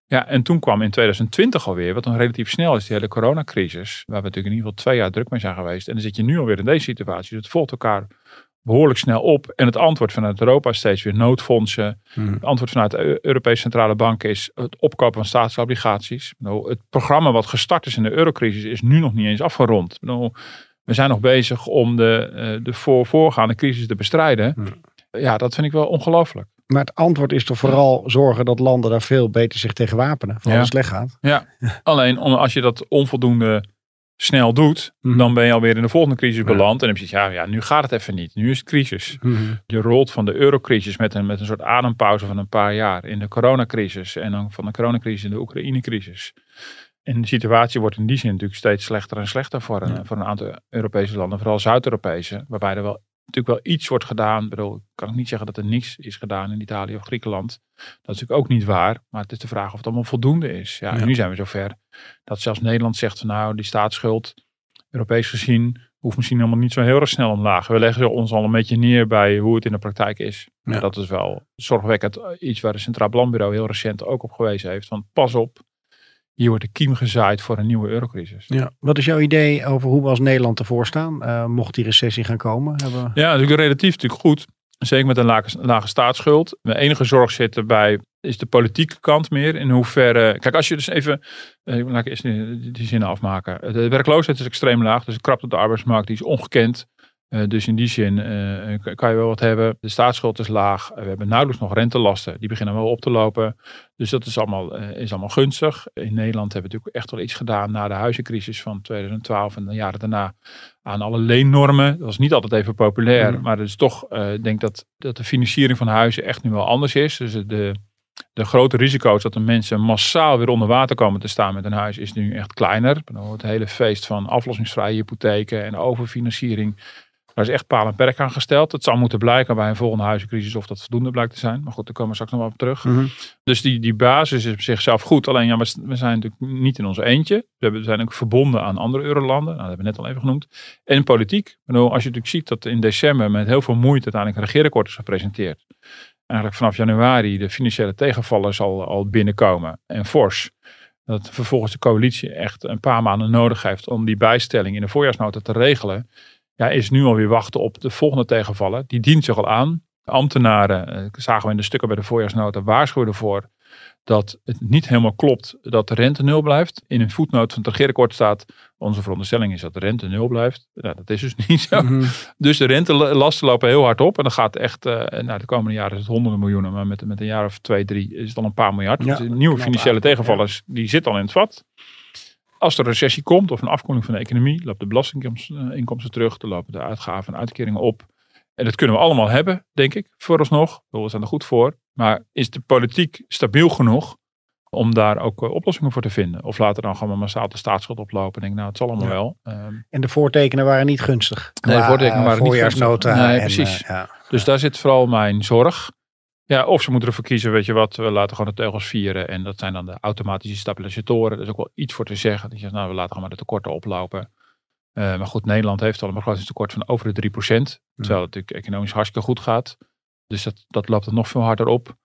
Speaker 1: Ja, en toen kwam in 2020 alweer, wat dan relatief snel is, die hele coronacrisis. Waar we natuurlijk in ieder geval twee jaar druk mee zijn geweest. En dan zit je nu alweer in deze situatie. Dus het volgt elkaar behoorlijk snel op. En het antwoord vanuit Europa is steeds weer noodfondsen.
Speaker 2: Mhm.
Speaker 1: Het antwoord vanuit de Eu- Europese Centrale Bank is het opkopen van staatsobligaties. Bedoel, Het programma wat gestart is in de eurocrisis is nu nog niet eens afgerond. Bedoel, We zijn nog bezig om de, eh, de voor, voorgaande crisis te bestrijden.
Speaker 2: Hmm.
Speaker 1: Ja, dat vind ik wel ongelooflijk.
Speaker 2: Maar het antwoord is toch vooral zorgen dat landen daar veel beter zich tegen wapenen. Voor
Speaker 1: Ja.
Speaker 2: als het slecht gaat.
Speaker 1: Alleen om, als je dat onvoldoende snel doet,
Speaker 2: Mhm.
Speaker 1: dan ben je alweer in de volgende crisis
Speaker 2: Ja.
Speaker 1: beland. En dan heb je ja, ja, nu gaat het even niet. Nu is het crisis.
Speaker 2: Mhm.
Speaker 1: Je rolt van de eurocrisis met een, met een soort adempauze van een paar jaar in de coronacrisis. En dan van de coronacrisis in de Oekraïne-crisis. En de situatie wordt in die zin natuurlijk steeds slechter en slechter voor een,
Speaker 2: Ja.
Speaker 1: voor een aantal Europese landen. Vooral Zuid-Europese. Waarbij er wel natuurlijk wel iets wordt gedaan. Ik bedoel, ik kan ook niet zeggen dat er niks is gedaan in Italië of Griekenland. Dat is natuurlijk ook niet waar. Maar het is de vraag of het allemaal voldoende is. Ja,
Speaker 2: Ja.
Speaker 1: En nu zijn we zover dat zelfs Nederland zegt van nou, die staatsschuld, Europees gezien, hoeft misschien helemaal niet zo heel erg snel omlaag. We leggen ons al een beetje neer bij hoe het in de praktijk is.
Speaker 2: Ja.
Speaker 1: Dat is wel zorgwekkend. Iets waar de Centraal Planbureau heel recent ook op gewezen heeft. Van pas op, hier wordt de kiem gezaaid voor een nieuwe eurocrisis.
Speaker 2: Ja. Wat is jouw idee over hoe we als Nederland ervoor staan? Eh, mocht die recessie gaan komen? Hebben...
Speaker 1: Ja, natuurlijk relatief natuurlijk goed. Zeker met een lage, lage staatsschuld. Mijn enige zorg zit erbij is de politieke kant meer. In hoeverre... Kijk, als je dus even... eh, laat ik eerst die, die zinnen afmaken. De werkloosheid is extreem laag. Dus de krapte op de arbeidsmarkt die is ongekend. Eh, dus in die zin eh, kan je wel wat hebben. De staatsschuld is laag. We hebben nauwelijks nog rentelasten. Die beginnen wel op te lopen. Dus dat is allemaal, eh, is allemaal gunstig. In Nederland hebben we natuurlijk echt wel iets gedaan na de huizencrisis van 2012 en de jaren daarna aan alle leennormen. Dat was niet altijd even populair,
Speaker 2: Mhm.
Speaker 1: maar het is toch, ik denk dat, dat de financiering van huizen echt nu wel anders is. Dus de, de grote risico's dat de mensen massaal weer onder water komen te staan met een huis is nu echt kleiner. Het hele feest van aflossingsvrije hypotheken en overfinanciering. Daar is echt paal en perk aan gesteld. Het zal moeten blijken bij een volgende huizencrisis of dat voldoende blijkt te zijn. Maar goed, daar komen we straks nog wel op terug.
Speaker 2: Mhm.
Speaker 1: Dus die, die basis is op zichzelf goed. Alleen ja, we, zijn natuurlijk niet in ons eentje. We, zijn ook verbonden aan andere eurolanden. Nou, dat hebben we net al even genoemd. En politiek. Ik bedoel, als je natuurlijk ziet dat in december met heel veel moeite uiteindelijk een regeerakkoord is gepresenteerd. Eigenlijk vanaf januari de financiële tegenvallers al, al binnenkomen. En fors. Dat vervolgens de coalitie echt een paar maanden nodig heeft om die bijstelling in de voorjaarsnota te regelen. Ja, is nu alweer wachten op de volgende tegenvallen. Die dient zich al aan. De ambtenaren, eh, zagen we in de stukken bij de voorjaarsnota, waarschuwen ervoor dat het niet helemaal klopt dat de rente nul blijft. In een voetnoot van het regeerakkoord staat, onze veronderstelling is dat de rente nul blijft. Nou, dat is dus niet zo.
Speaker 2: Mhm.
Speaker 1: Dus de rentelasten lopen heel hard op. En dan gaat echt, eh nou, de komende jaren is het honderden miljoenen. Maar met, met een jaar of twee, drie is het al een paar miljard.
Speaker 2: Ja,
Speaker 1: Dus nieuwe financiële tegenvallers, die zitten al in het vat. Als er een recessie komt of een afkoeling van de economie, loopt de belastinginkomsten terug. Dan lopen de uitgaven en uitkeringen op. En dat kunnen we allemaal hebben, denk ik, vooralsnog. We zijn er goed voor. Maar is de politiek stabiel genoeg om daar ook eh, oplossingen voor te vinden? Of laten dan gewoon massaal de staatsschuld oplopen? En denk, nou, het zal allemaal
Speaker 2: Ja.
Speaker 1: wel. Ehm,
Speaker 2: En de voortekenen waren niet gunstig.
Speaker 1: Nee, de voortekenen
Speaker 2: eh,
Speaker 1: waren niet
Speaker 2: voorjaarsnota
Speaker 1: gunstig. Nee,
Speaker 2: en,
Speaker 1: precies.
Speaker 2: eh, ja.
Speaker 1: Dus daar zit vooral mijn zorg. Ja, of ze moeten ervoor kiezen, weet je wat, we laten gewoon de teugels vieren. En dat zijn dan de automatische stabilisatoren. Er is ook wel iets voor te zeggen. Dat je zegt, nou, we laten gewoon maar de tekorten oplopen. Eh, maar goed, Nederland heeft al een begrotingstekort van over de 3%. Terwijl het natuurlijk economisch hartstikke goed gaat. Dus dat, dat loopt er nog veel harder op.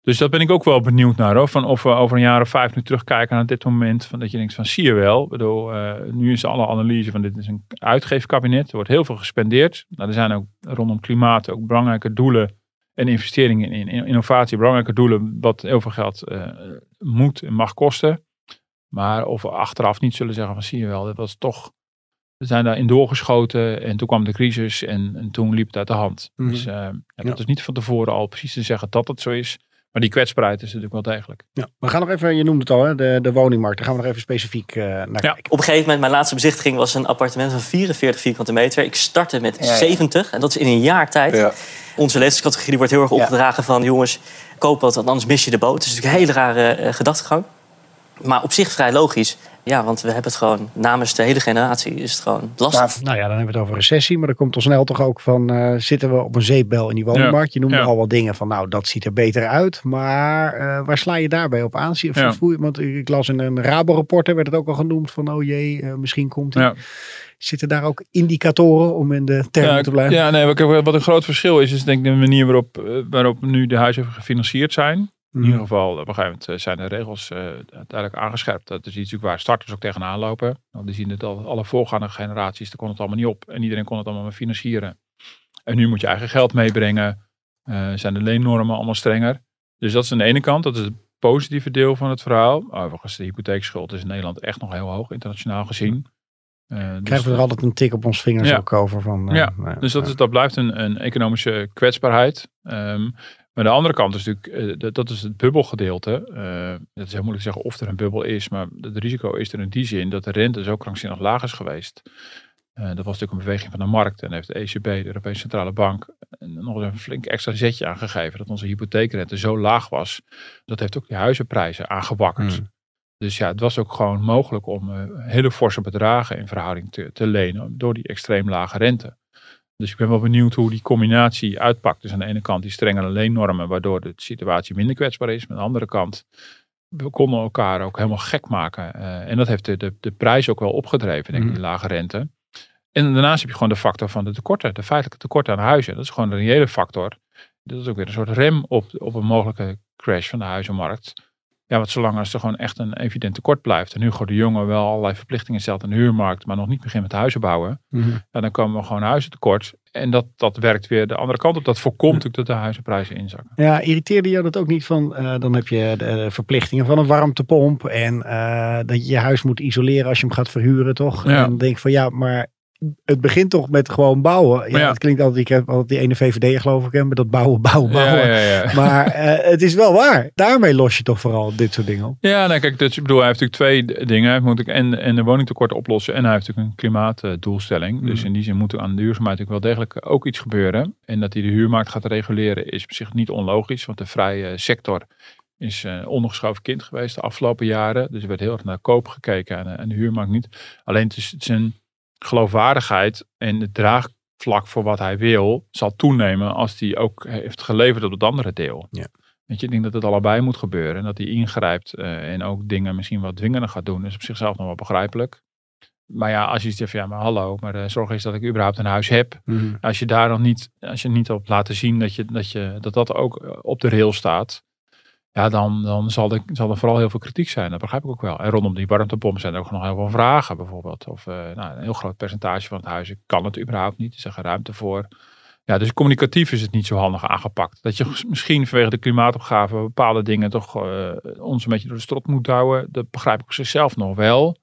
Speaker 1: Dus dat ben ik ook wel benieuwd naar. Hoor. Van of we over een jaar of vijf nu terugkijken naar dit moment. Van dat je denkt van zie je wel. Bedoel, eh, nu is alle analyse van dit is een uitgeefkabinet. Er wordt heel veel gespendeerd. Nou, er zijn ook rondom klimaat ook belangrijke doelen. En investeringen in, in innovatie. Belangrijke doelen wat heel veel geld eh, moet en mag kosten. Maar of we achteraf niet zullen zeggen van zie je wel. Dat was toch... We zijn daarin doorgeschoten en toen kwam de crisis en, en toen liep het uit de hand.
Speaker 2: Mhm.
Speaker 1: Dus eh, ja, dat
Speaker 2: Ja.
Speaker 1: is niet van tevoren al precies te zeggen dat het zo is. Maar die kwetsbaarheid is natuurlijk wel degelijk.
Speaker 2: Ja, we gaan nog even, je noemde het al, hè, de, de woningmarkt. Daar gaan we nog even specifiek uh, naar ja. kijken.
Speaker 6: Op een gegeven moment, mijn laatste bezichtiging was een appartement van 44 vierkante meter. Ik startte met 70 en dat is in een jaar tijd. Onze leeftijdscategorie wordt heel erg opgedragen van jongens, koop wat, want anders mis je de boot. Het is natuurlijk een hele rare uh, gedachtegang. Maar op zich vrij logisch. Ja, want we hebben het gewoon namens de hele generatie is het gewoon lastig.
Speaker 2: Nou, ja, dan hebben we het over recessie. Maar dan komt al snel toch ook van, uh, zitten we op een zeepbel in die woningmarkt? Je noemde al wat dingen van, nou, dat ziet er beter uit. Maar uh, waar sla je daarbij op aan? Ja. Want ik las in een Rabo-rapport, werd het ook al genoemd van, oh jee, uh, misschien komt hij. Zitten daar ook indicatoren om in de termen te blijven?
Speaker 1: Ja, nee, wat een groot verschil is, is denk ik de manier waarop, waarop nu de huizen gefinancierd zijn. In ieder mhm. geval, op een gegeven moment zijn de regels uh, duidelijk aangescherpt. Dat is iets waar starters ook tegenaan lopen. Want die zien het al, alle voorgaande generaties, daar kon het allemaal niet op. En iedereen kon het allemaal maar financieren. En nu moet je eigen geld meebrengen. Uh, zijn de leennormen allemaal strenger. Dus dat is aan de ene kant, dat is het positieve deel van het verhaal. Overigens, de hypotheekschuld is in Nederland echt nog heel hoog, internationaal gezien.
Speaker 2: Uh, Krijgen dus we er altijd een tik op ons vingers ook over van.
Speaker 1: ja, nou dus dat, is, dat blijft een, een economische kwetsbaarheid. Um, maar de andere kant is natuurlijk, uh, dat is het bubbelgedeelte. Het is heel moeilijk te zeggen of er een bubbel is, maar het risico is er in die zin dat de rente zo krankzinnig laag is geweest. Dat was natuurlijk een beweging van de markt en heeft de ECB, de Europese Centrale Bank, nog een flink extra zetje aangegeven dat onze hypotheekrente zo laag was. Dat heeft ook de huizenprijzen aangewakkerd. Mm. Dus ja, het was ook gewoon mogelijk om hele forse bedragen in verhouding te, te lenen door die extreem lage rente. Dus ik ben wel benieuwd hoe die combinatie uitpakt. Dus aan de ene kant die strengere leennormen, waardoor de situatie minder kwetsbaar is. Maar aan de andere kant, we konden elkaar ook helemaal gek maken. Uh, en dat heeft de, de, de prijs ook wel opgedreven, denk ik, die mhm. lage rente. En daarnaast heb je gewoon de factor van de tekorten, de feitelijke tekorten aan huizen. Dat is gewoon een reële factor. Dat is ook weer een soort rem op, op een mogelijke crash van de huizenmarkt. Ja, want zolang als er gewoon echt een evident tekort blijft. En Hugo de Jonge wel allerlei verplichtingen stelt aan de huurmarkt. Maar nog niet begint met huizen bouwen. Mm dan komen we gewoon huizen tekort. En dat, dat werkt weer de andere kant op. Dat voorkomt natuurlijk dat de huizenprijzen inzakken.
Speaker 2: Ja, irriteerde jou dat ook niet van. Uh, dan heb je de verplichtingen van een warmtepomp. En uh, dat je je huis moet isoleren als je hem gaat verhuren, toch? Ja. En dan denk ik van ja, maar het begint toch met gewoon bouwen. Ja, Het klinkt altijd, ik heb altijd die ene VVD geloof ik, hè, met dat bouwen, bouwen, bouwen. Ja, ja, maar uh, het is wel waar. Daarmee los je toch vooral dit soort dingen op.
Speaker 1: Ja, nou kijk, dus, ik bedoel, hij heeft natuurlijk twee dingen. Hij moet en, en de woningtekort oplossen en hij heeft natuurlijk een klimaatdoelstelling. Mm. Dus in die zin moet er aan de duurzaamheid natuurlijk wel degelijk ook iets gebeuren. En dat hij de huurmarkt gaat reguleren is op zich niet onlogisch, want de vrije sector is uh, ondergeschoven kind geweest de afgelopen jaren. Dus er werd heel erg naar koop gekeken en, en de huurmarkt niet. Alleen het is, het is een geloofwaardigheid en het draagvlak voor wat hij wil zal toenemen als hij ook heeft geleverd op het andere deel. Ja. Weet je, ik denk dat het allebei moet gebeuren en dat hij ingrijpt uh, en ook dingen misschien wat dwingender gaat doen. is op zichzelf nog wel begrijpelijk. Maar ja, als je zegt, ja, maar hallo, maar de zorg is dat ik überhaupt een huis heb. Mhm. Als je daar dan niet, als je niet op laten zien dat, je, dat, je, dat dat ook op de rail staat, ja, dan, dan zal, er, zal er vooral heel veel kritiek zijn. Dat begrijp ik ook wel. En rondom die warmtepomp zijn er ook nog heel veel vragen bijvoorbeeld. Of uh, nou, een heel groot percentage van het huis kan het überhaupt niet. Is er geen ruimte voor. Ja, dus communicatief is het niet zo handig aangepakt. Dat je misschien vanwege de klimaatopgave bepaalde dingen toch uh, ons een beetje door de strot moet houden. Dat begrijp ik zichzelf nog wel.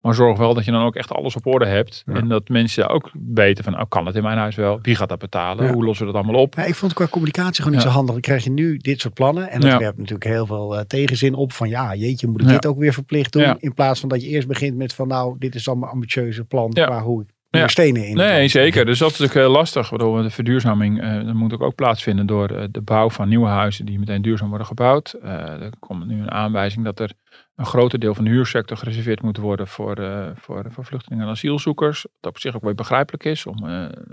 Speaker 1: Maar zorg wel dat je dan ook echt alles op orde hebt. En dat mensen ook weten van, oh, kan het in mijn huis wel? Wie gaat dat betalen? Hoe lossen we dat allemaal op?
Speaker 2: Ja, ik vond het qua communicatie gewoon niet zo handig. Dan krijg je nu dit soort plannen. En dat werpt natuurlijk heel veel uh, tegenzin op. Van ja, jeetje, moet ik dit ook weer verplicht doen? In plaats van dat je eerst begint met van, nou, dit is allemaal ambitieuze plan. Qua hoe ik ja. stenen in.
Speaker 1: Nee, zeker. Dus dat is natuurlijk heel lastig. Waardoor de verduurzaming uh, moet ook, ook plaatsvinden door de bouw van nieuwe huizen die meteen duurzaam worden gebouwd. Uh, er komt nu een aanwijzing dat er een groter deel van de huursector gereserveerd moet worden voor, voor, voor vluchtelingen en asielzoekers. Dat op zich ook wel begrijpelijk is om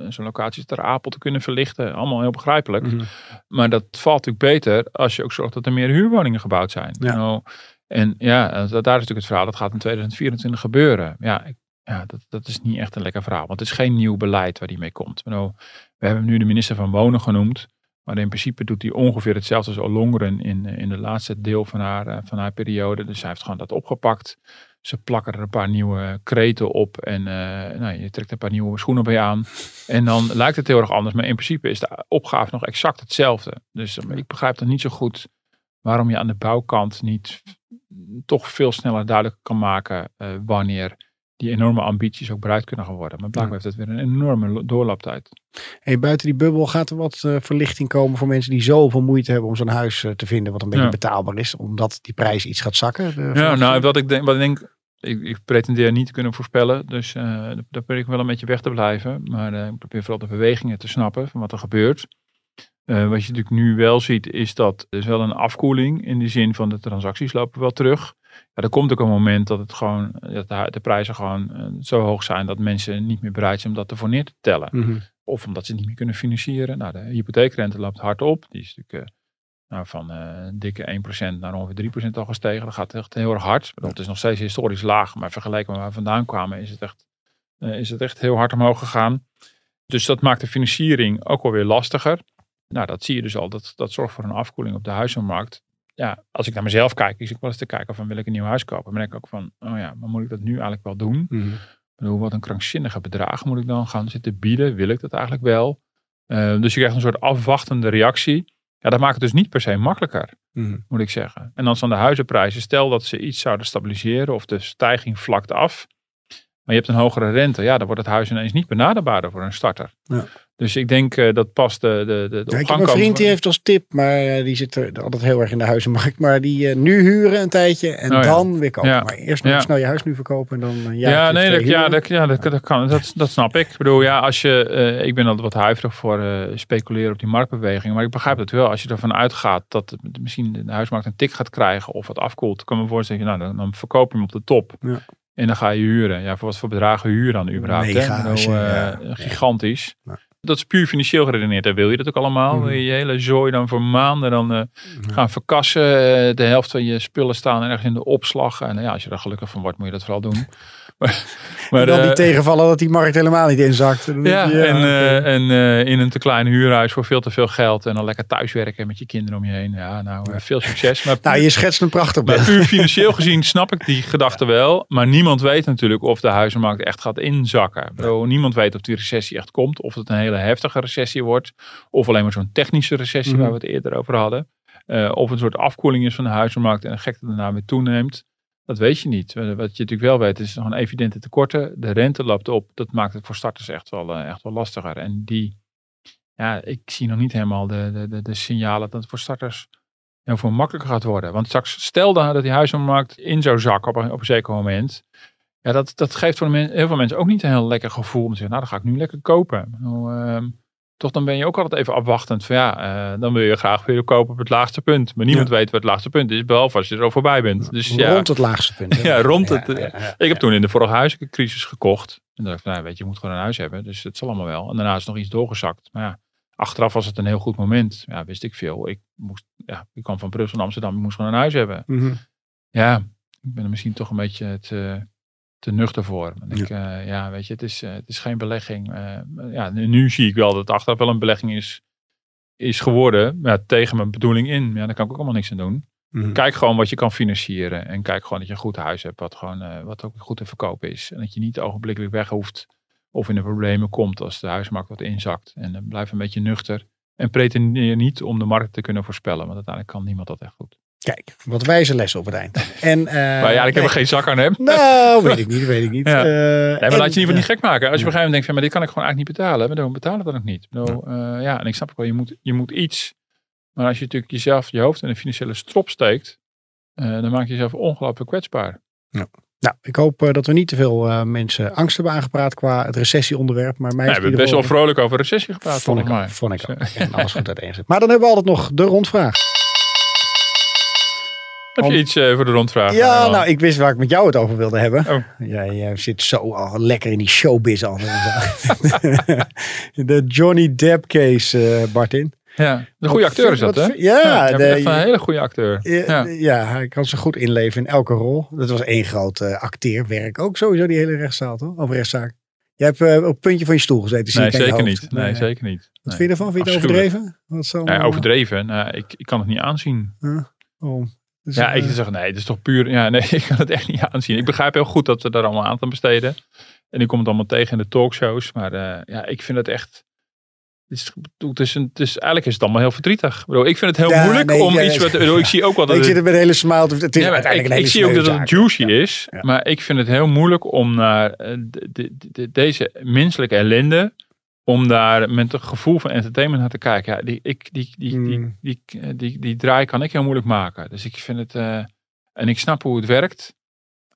Speaker 1: zo'n locatie ter Apel te kunnen verlichten. Allemaal heel begrijpelijk. Mhm. Maar dat valt natuurlijk beter als je ook zorgt dat er meer huurwoningen gebouwd zijn. Ja. Nou, en ja, daar is natuurlijk het verhaal, dat gaat in 2024 gebeuren. Ja, ik, ja dat, dat is niet echt een lekker verhaal, want het is geen nieuw beleid waar die mee komt. We hebben nu de minister van Wonen genoemd. Maar in principe doet hij ongeveer hetzelfde als Ollongren in, eh, in de laatste deel van haar, eh, van haar periode. Dus hij heeft gewoon dat opgepakt. Ze plakken er een paar nieuwe kreten op en uh, nou, je trekt een paar nieuwe schoenen bij aan. En dan lijkt het heel erg anders, maar in principe is de opgave nog exact hetzelfde. Dus ik begrijp dan niet zo goed waarom je aan de bouwkant niet toch veel sneller duidelijk kan maken wanneer die enorme ambities ook bereikt kunnen gaan worden. Maar blijkbaar heeft het weer een enorme doorlooptijd.
Speaker 2: Hey, buiten die bubbel gaat er wat uh, verlichting komen voor mensen die zoveel moeite hebben om zo'n huis uh, te vinden wat een beetje betaalbaar is, omdat die prijs iets gaat zakken?
Speaker 1: ja, nou, wat ik denk, wat ik denk ik, ik, pretendeer niet te kunnen voorspellen, dus uh, daar probeer ik wel een beetje weg te blijven. Maar ik probeer vooral de bewegingen te snappen van wat er gebeurt. wat je natuurlijk nu wel ziet, is dat er is wel een afkoeling in de zin van de transacties lopen wel terug. Ja, er komt ook een moment dat, het gewoon, dat de, de prijzen gewoon uh, zo hoog zijn dat mensen niet meer bereid zijn om dat ervoor neer te tellen.
Speaker 2: Mm
Speaker 1: Of omdat ze het niet meer kunnen financieren. Nou, de hypotheekrente loopt hard op. Die is natuurlijk uh, nou, van uh, dikke 1% naar ongeveer 3% al gestegen. Dat gaat echt heel erg hard. Dat is nog steeds historisch laag. Maar vergeleken met waar we vandaan kwamen is het echt, is het echt heel hard omhoog gegaan. Dus dat maakt de financiering ook alweer lastiger. Nou, dat zie je dus al. Dat, dat zorgt voor een afkoeling op de huizenmarkt ja, als ik naar mezelf kijk, is ik wel eens te kijken van wil ik een nieuw huis kopen. Dan denk ik ook van, oh ja, maar moet ik dat nu eigenlijk wel doen?
Speaker 2: Mm
Speaker 1: -hmm. wat een krankzinnige bedrag moet ik dan gaan zitten bieden? Wil ik dat eigenlijk wel? Uh, dus je krijgt een soort afwachtende reactie. Ja, dat maakt het dus niet per se makkelijker,
Speaker 2: mm -hmm.
Speaker 1: moet ik zeggen. En dan zijn de huizenprijzen, stel dat ze iets zouden stabiliseren of de stijging vlakt af. Maar je hebt een hogere rente, ja, dan wordt het huis ineens niet benaderbaarder voor een starter.
Speaker 2: Ja.
Speaker 1: Dus ik denk uh, dat pas de, de, de,
Speaker 2: ja, ik heb een vriend die heeft als tip, maar uh, die zit er altijd heel erg in de huizenmarkt. Maar die uh, nu huren een tijdje en oh, dan ja. weer kopen. Ja. Maar eerst nog snel je huis nu verkopen en dan een jaar.
Speaker 1: Ja, nee, dat, ja, dat, ja dat, dat, kan. Dat, dat snap ik. Ik bedoel, ja, als je, ik ben altijd wat huiverig voor speculeren op die marktbeweging. Maar ik begrijp het wel. Als je ervan uitgaat dat misschien de huismarkt een tik gaat krijgen of wat afkoelt. kan me voorstellen, nou, dan, dan verkoop je hem op de top.
Speaker 2: Ja.
Speaker 1: En dan ga je huren. Ja, voor wat voor bedragen huur dan überhaupt?
Speaker 2: Mega,
Speaker 1: hè? Nou,
Speaker 2: ja,
Speaker 1: gigantisch. Dat is puur financieel geredeneerd. Daar wil je dat ook allemaal.
Speaker 2: Mhm.
Speaker 1: Wil je je hele zooi dan voor maanden dan uh, gaan verkassen. Uh, de helft van je spullen staan ergens in de opslag. En uh, ja, als je er gelukkig van wordt, moet je dat vooral doen. maar,
Speaker 2: maar dan die tegenvallen dat die markt helemaal niet inzakt.
Speaker 1: Ja, en, okay. en in een te klein huurhuis voor veel te veel geld. En dan lekker thuiswerken met je kinderen om je heen. Ja, nou, veel succes. Maar
Speaker 2: nou, je schetst een prachtig
Speaker 1: beeld. Puur financieel gezien snap ik die gedachte wel. Maar niemand weet natuurlijk of de huizenmarkt echt gaat inzakken. Niemand weet of die recessie echt komt. Of het een hele heftige recessie wordt. Of alleen maar zo'n technische recessie
Speaker 2: Mhm.
Speaker 1: waar we het eerder over hadden. Uh, of een soort afkoeling is van de huizenmarkt en de gekte daarna weer toeneemt. Dat weet je niet. Wat je natuurlijk wel weet is gewoon evidente tekorten. De rente loopt op. Dat maakt het voor starters echt wel, uh, echt wel lastiger. En die, ja, ik zie nog niet helemaal de, de, de, signalen dat het voor starters heel veel makkelijker gaat worden. Want straks, stel dat die huizenmarkt in zou zakken op een, op een zeker moment. Ja, dat, dat geeft voor heel veel mensen ook niet een heel lekker gevoel. Om te zeggen, nou dan ga ik nu lekker kopen. Nou, toch dan ben je ook altijd even afwachtend. Van ja, uh, dan wil je graag weer kopen op het laagste punt. Maar niemand ja. weet wat het laagste punt is. Behalve als je er al voorbij bent. Dus,
Speaker 2: rond
Speaker 1: ja,
Speaker 2: het laagste punt.
Speaker 1: ja, rond het. ik heb toen in de vorige huizencrisis gekocht. En dacht ik, nou weet je, je moet gewoon een huis hebben. Dus het zal allemaal wel. En daarna is het nog iets doorgezakt. Maar ja, achteraf was het een heel goed moment. Ja, wist ik veel. Ik, moest, ja, ik kwam van Brussel naar Amsterdam. Ik moest gewoon een huis hebben.
Speaker 2: Mm -hmm.
Speaker 1: Ja, ik ben er misschien toch een beetje te, te nuchter voor. Ik, ja. Uh, ja, weet je, het is, uh, het is geen belegging. Uh, ja, nu, nu, zie ik wel dat het achteraf wel een belegging is, is geworden. Ja, tegen mijn bedoeling in. Ja, daar kan ik ook allemaal niks aan doen.
Speaker 2: Mhm.
Speaker 1: Mm. Kijk gewoon wat je kan financieren. En kijk gewoon dat je een goed huis hebt. Wat, gewoon, wat ook goed te verkopen is. En dat je niet ogenblikkelijk weg hoeft. Of in de problemen komt als de huismarkt wat inzakt. En blijf een beetje nuchter. En pretendeer niet om de markt te kunnen voorspellen. Want uiteindelijk kan niemand dat echt goed.
Speaker 2: Kijk, wat wijze les op het eind. En, uh,
Speaker 1: maar ja, ik heb er geen zak aan heb.
Speaker 2: Nou, weet ik niet, weet ik niet.
Speaker 1: Ja.
Speaker 2: Uh,
Speaker 1: nee, maar en, laat je in ieder geval niet gek maken. Als je op een gegeven moment denkt, van, maar dit kan ik gewoon eigenlijk niet betalen. Maar dan betalen dat ook niet. Nou, uh, ja, en ik snap ook wel, je moet, je moet iets. Maar als je natuurlijk jezelf je hoofd in een financiële strop steekt, dan maak je jezelf ongelooflijk kwetsbaar.
Speaker 2: Ja. Nou, ik hoop uh, dat we niet te veel uh, mensen angst hebben aangepraat qua het recessieonderwerp. Maar mij
Speaker 1: nee, we hebben best wel vrolijk over recessie gepraat.
Speaker 2: Vond ik. Vond ik ook. En alles goed uiteenzet. Maar dan hebben we altijd nog de rondvraag.
Speaker 1: Heb je Om... iets uh, voor de rondvraag?
Speaker 2: Ja, nou, ik wist waar ik met jou het over wilde hebben.
Speaker 1: Oh.
Speaker 2: Jij, jij zit zo al lekker in die showbiz al. de Johnny Depp case, Bartin.
Speaker 1: Ja, een goede acteur is dat, hè?
Speaker 2: Ja,
Speaker 1: ja de, echt een hele goede acteur.
Speaker 2: Ja, ja, hij kan zich goed inleven in elke rol. Dat was één groot uh, acteerwerk ook sowieso, die hele rechtszaal, toch? Of rechtszaak. Jij hebt uh, op het puntje van je stoel gezeten. Zie
Speaker 1: nee, zeker niet. Nee, nee, zeker niet.
Speaker 2: Wat vind je ervan? Vind je het overdreven? Wat zo,
Speaker 1: ja, overdreven? Nou, ik, ik kan het niet aanzien.
Speaker 2: Uh, oh.
Speaker 1: Dus, ja, ik uh, zeg nee, het is toch puur. Ja, nee, ik kan het echt niet aanzien. Ik begrijp heel goed dat ze daar allemaal aan aan besteden. En ik kom het allemaal tegen in de talkshows. Maar uh, ja, ik vind het echt is, het is, een, het is, eigenlijk is het allemaal heel verdrietig. Ik, vind het heel moeilijk om iets... Wat, ik zie ook wel dat...
Speaker 2: ik zit er met een hele smile. Het is
Speaker 1: ja, ik, ik zie ook dat het juicy is. Maar ik vind het heel moeilijk om naar de, de, de, deze menselijke ellende om daar met een gevoel van entertainment naar te kijken. Ja, die, ik, die, die, hmm. die, die, die, die, draai kan ik heel moeilijk maken. Dus ik vind het... Uh, en ik snap hoe het werkt.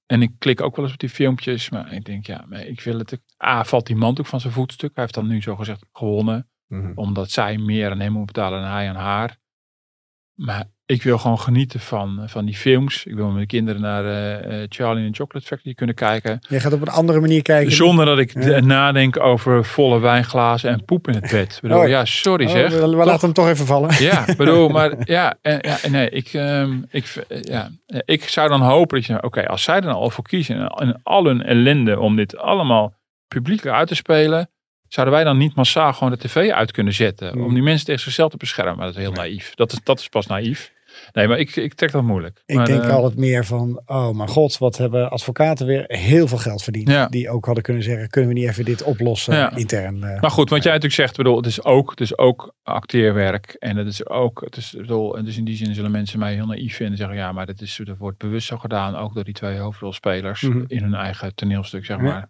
Speaker 1: En ik klik ook wel eens op die filmpjes. Maar ik denk, ja, ik wil het... A, valt die man ook van zijn voetstuk. Hij heeft dan nu zo gezegd gewonnen. Mhm. Omdat zij meer aan hem moet betalen dan hij aan haar. Maar ik wil gewoon genieten van, van die films. Ik wil met mijn kinderen naar uh, Charlie and Chocolate Factory kunnen kijken.
Speaker 2: Je gaat op een andere manier kijken.
Speaker 1: Zonder dat ik nadenk over volle wijnglazen en poep in het bed. bedoel, oh. Ja, sorry oh, zeg.
Speaker 2: We, we laten hem toch even vallen.
Speaker 1: Ja, bedoel, maar ja, en, ja nee, ik, um, ik, ja, ik zou dan hopen dat je, oké, als zij dan al voor kiezen en al hun ellende om dit allemaal publiek uit te spelen Zouden wij dan niet massaal gewoon de tv uit kunnen zetten? Om hmm. die mensen tegen zichzelf te beschermen? Maar dat is heel naïef. Dat is, dat is pas naïef. Nee, maar ik, ik trek dat moeilijk.
Speaker 2: Ik denk uh, altijd meer van, oh mijn god, wat hebben advocaten weer heel veel geld verdiend. Die ook hadden kunnen zeggen, kunnen we niet even dit oplossen intern. Uh,
Speaker 1: maar goed, wat jij natuurlijk zegt, bedoel, het is ook, het is ook acteerwerk. En het is ook, het is, bedoel, dus in die zin zullen mensen mij heel naïef vinden. Zeggen, ja, maar dat, is, dat wordt bewust zo gedaan. Ook door die twee hoofdrolspelers mhm. in hun eigen toneelstuk, zeg maar.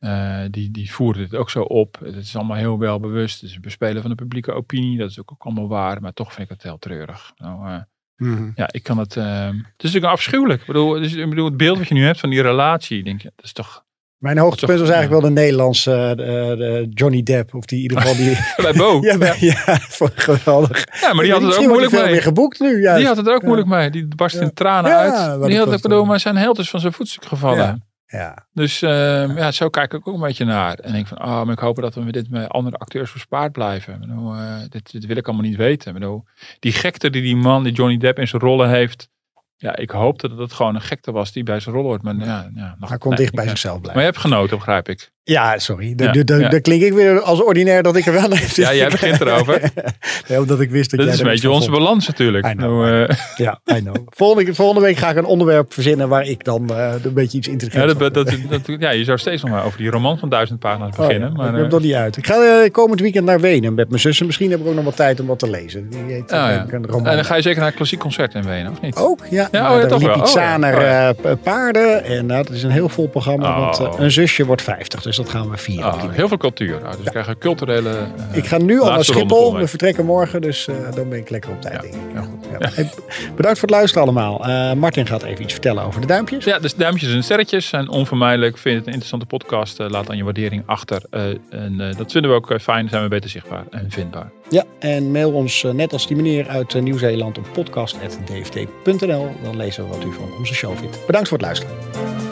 Speaker 1: Uh, die, die voeren dit ook zo op. Het is allemaal heel wel bewust. Het is bespelen van de publieke opinie. Dat is ook, ook allemaal waar. Maar toch vind ik het heel treurig. Nou, uh, mm Ja, ik kan het. Uh, het is natuurlijk afschuwelijk. Ik bedoel, dus, ik bedoel, het beeld wat je nu hebt van die relatie. Denk je, dat is toch.
Speaker 2: Mijn hoogtepunt was eigenlijk wel de Nederlandse de, de Johnny Depp. Of die in ieder geval die...
Speaker 1: bij Bo.
Speaker 2: ja, bij, ja. geweldig.
Speaker 1: Ja, maar die had het ook moeilijk mee.
Speaker 2: weer geboekt nu.
Speaker 1: Juist. Die had het ook moeilijk mee. Die barst in tranen uit. Die had, ik bedoel, maar zijn held is van zijn voetstuk gevallen.
Speaker 2: Ja.
Speaker 1: Dus uh, ja, zo kijk ik ook een beetje naar. En denk van, oh, maar ik hoop dat we dit met andere acteurs verspaard blijven. Bedoel, uh, dit, dit, wil ik allemaal niet weten. Bedoel, die gekte die die man, die Johnny Depp in zijn rollen heeft. Ja, ik hoopte dat het gewoon een gekte was die bij zijn rol hoort. Maar ja, ja
Speaker 2: Hij kon dicht bij zichzelf blijven.
Speaker 1: Maar je hebt genoten, begrijp ik.
Speaker 2: Ja, sorry. Dan klink ik weer als ordinair dat ik er wel heb.
Speaker 1: Ja, jij begint erover.
Speaker 2: ja, omdat ik wist dat,
Speaker 1: dat
Speaker 2: jij
Speaker 1: is een beetje onze balans natuurlijk.
Speaker 2: I know, nou, uh, Ja, I know. Volgende, volgende week ga ik een onderwerp verzinnen waar ik dan uh, een beetje iets intelligents
Speaker 1: ja, dat, dat, dat, ja, je zou steeds nog maar over die roman van duizend pagina's oh, beginnen. Oh,
Speaker 2: maar, ik heb uh, dat niet uit. Ik ga komend weekend naar Wenen met mijn zussen. Misschien heb ik ook nog wat tijd om wat te lezen. Die heet, oh,
Speaker 1: ja. een roman. En dan ga je zeker naar een klassiek concert in Wenen, of niet?
Speaker 2: Ook, ja. ja oh, ja toch wel. Lipizzaner oh, paarden. En dat is een heel vol programma. Want een zusje wordt 50, dus dat gaan we vieren.
Speaker 1: Oh, heel veel cultuur. dus we krijgen culturele. Uh,
Speaker 2: ik ga nu al naar Schiphol. We vertrekken morgen, dus uh, dan ben ik lekker op tijd. Ja, goed. Hey, bedankt voor het luisteren allemaal. Uh, Martin gaat even iets vertellen over de duimpjes.
Speaker 1: Ja, dus duimpjes en sterretjes zijn onvermijdelijk. Vind het een interessante podcast? laat dan je waardering achter. en dat vinden we ook fijn. Zijn we beter zichtbaar en vindbaar.
Speaker 2: Ja, en mail ons net als die meneer uit Nieuw-Zeeland op podcast.dft.nl. Dan lezen we wat u van onze show vindt. Bedankt voor het luisteren.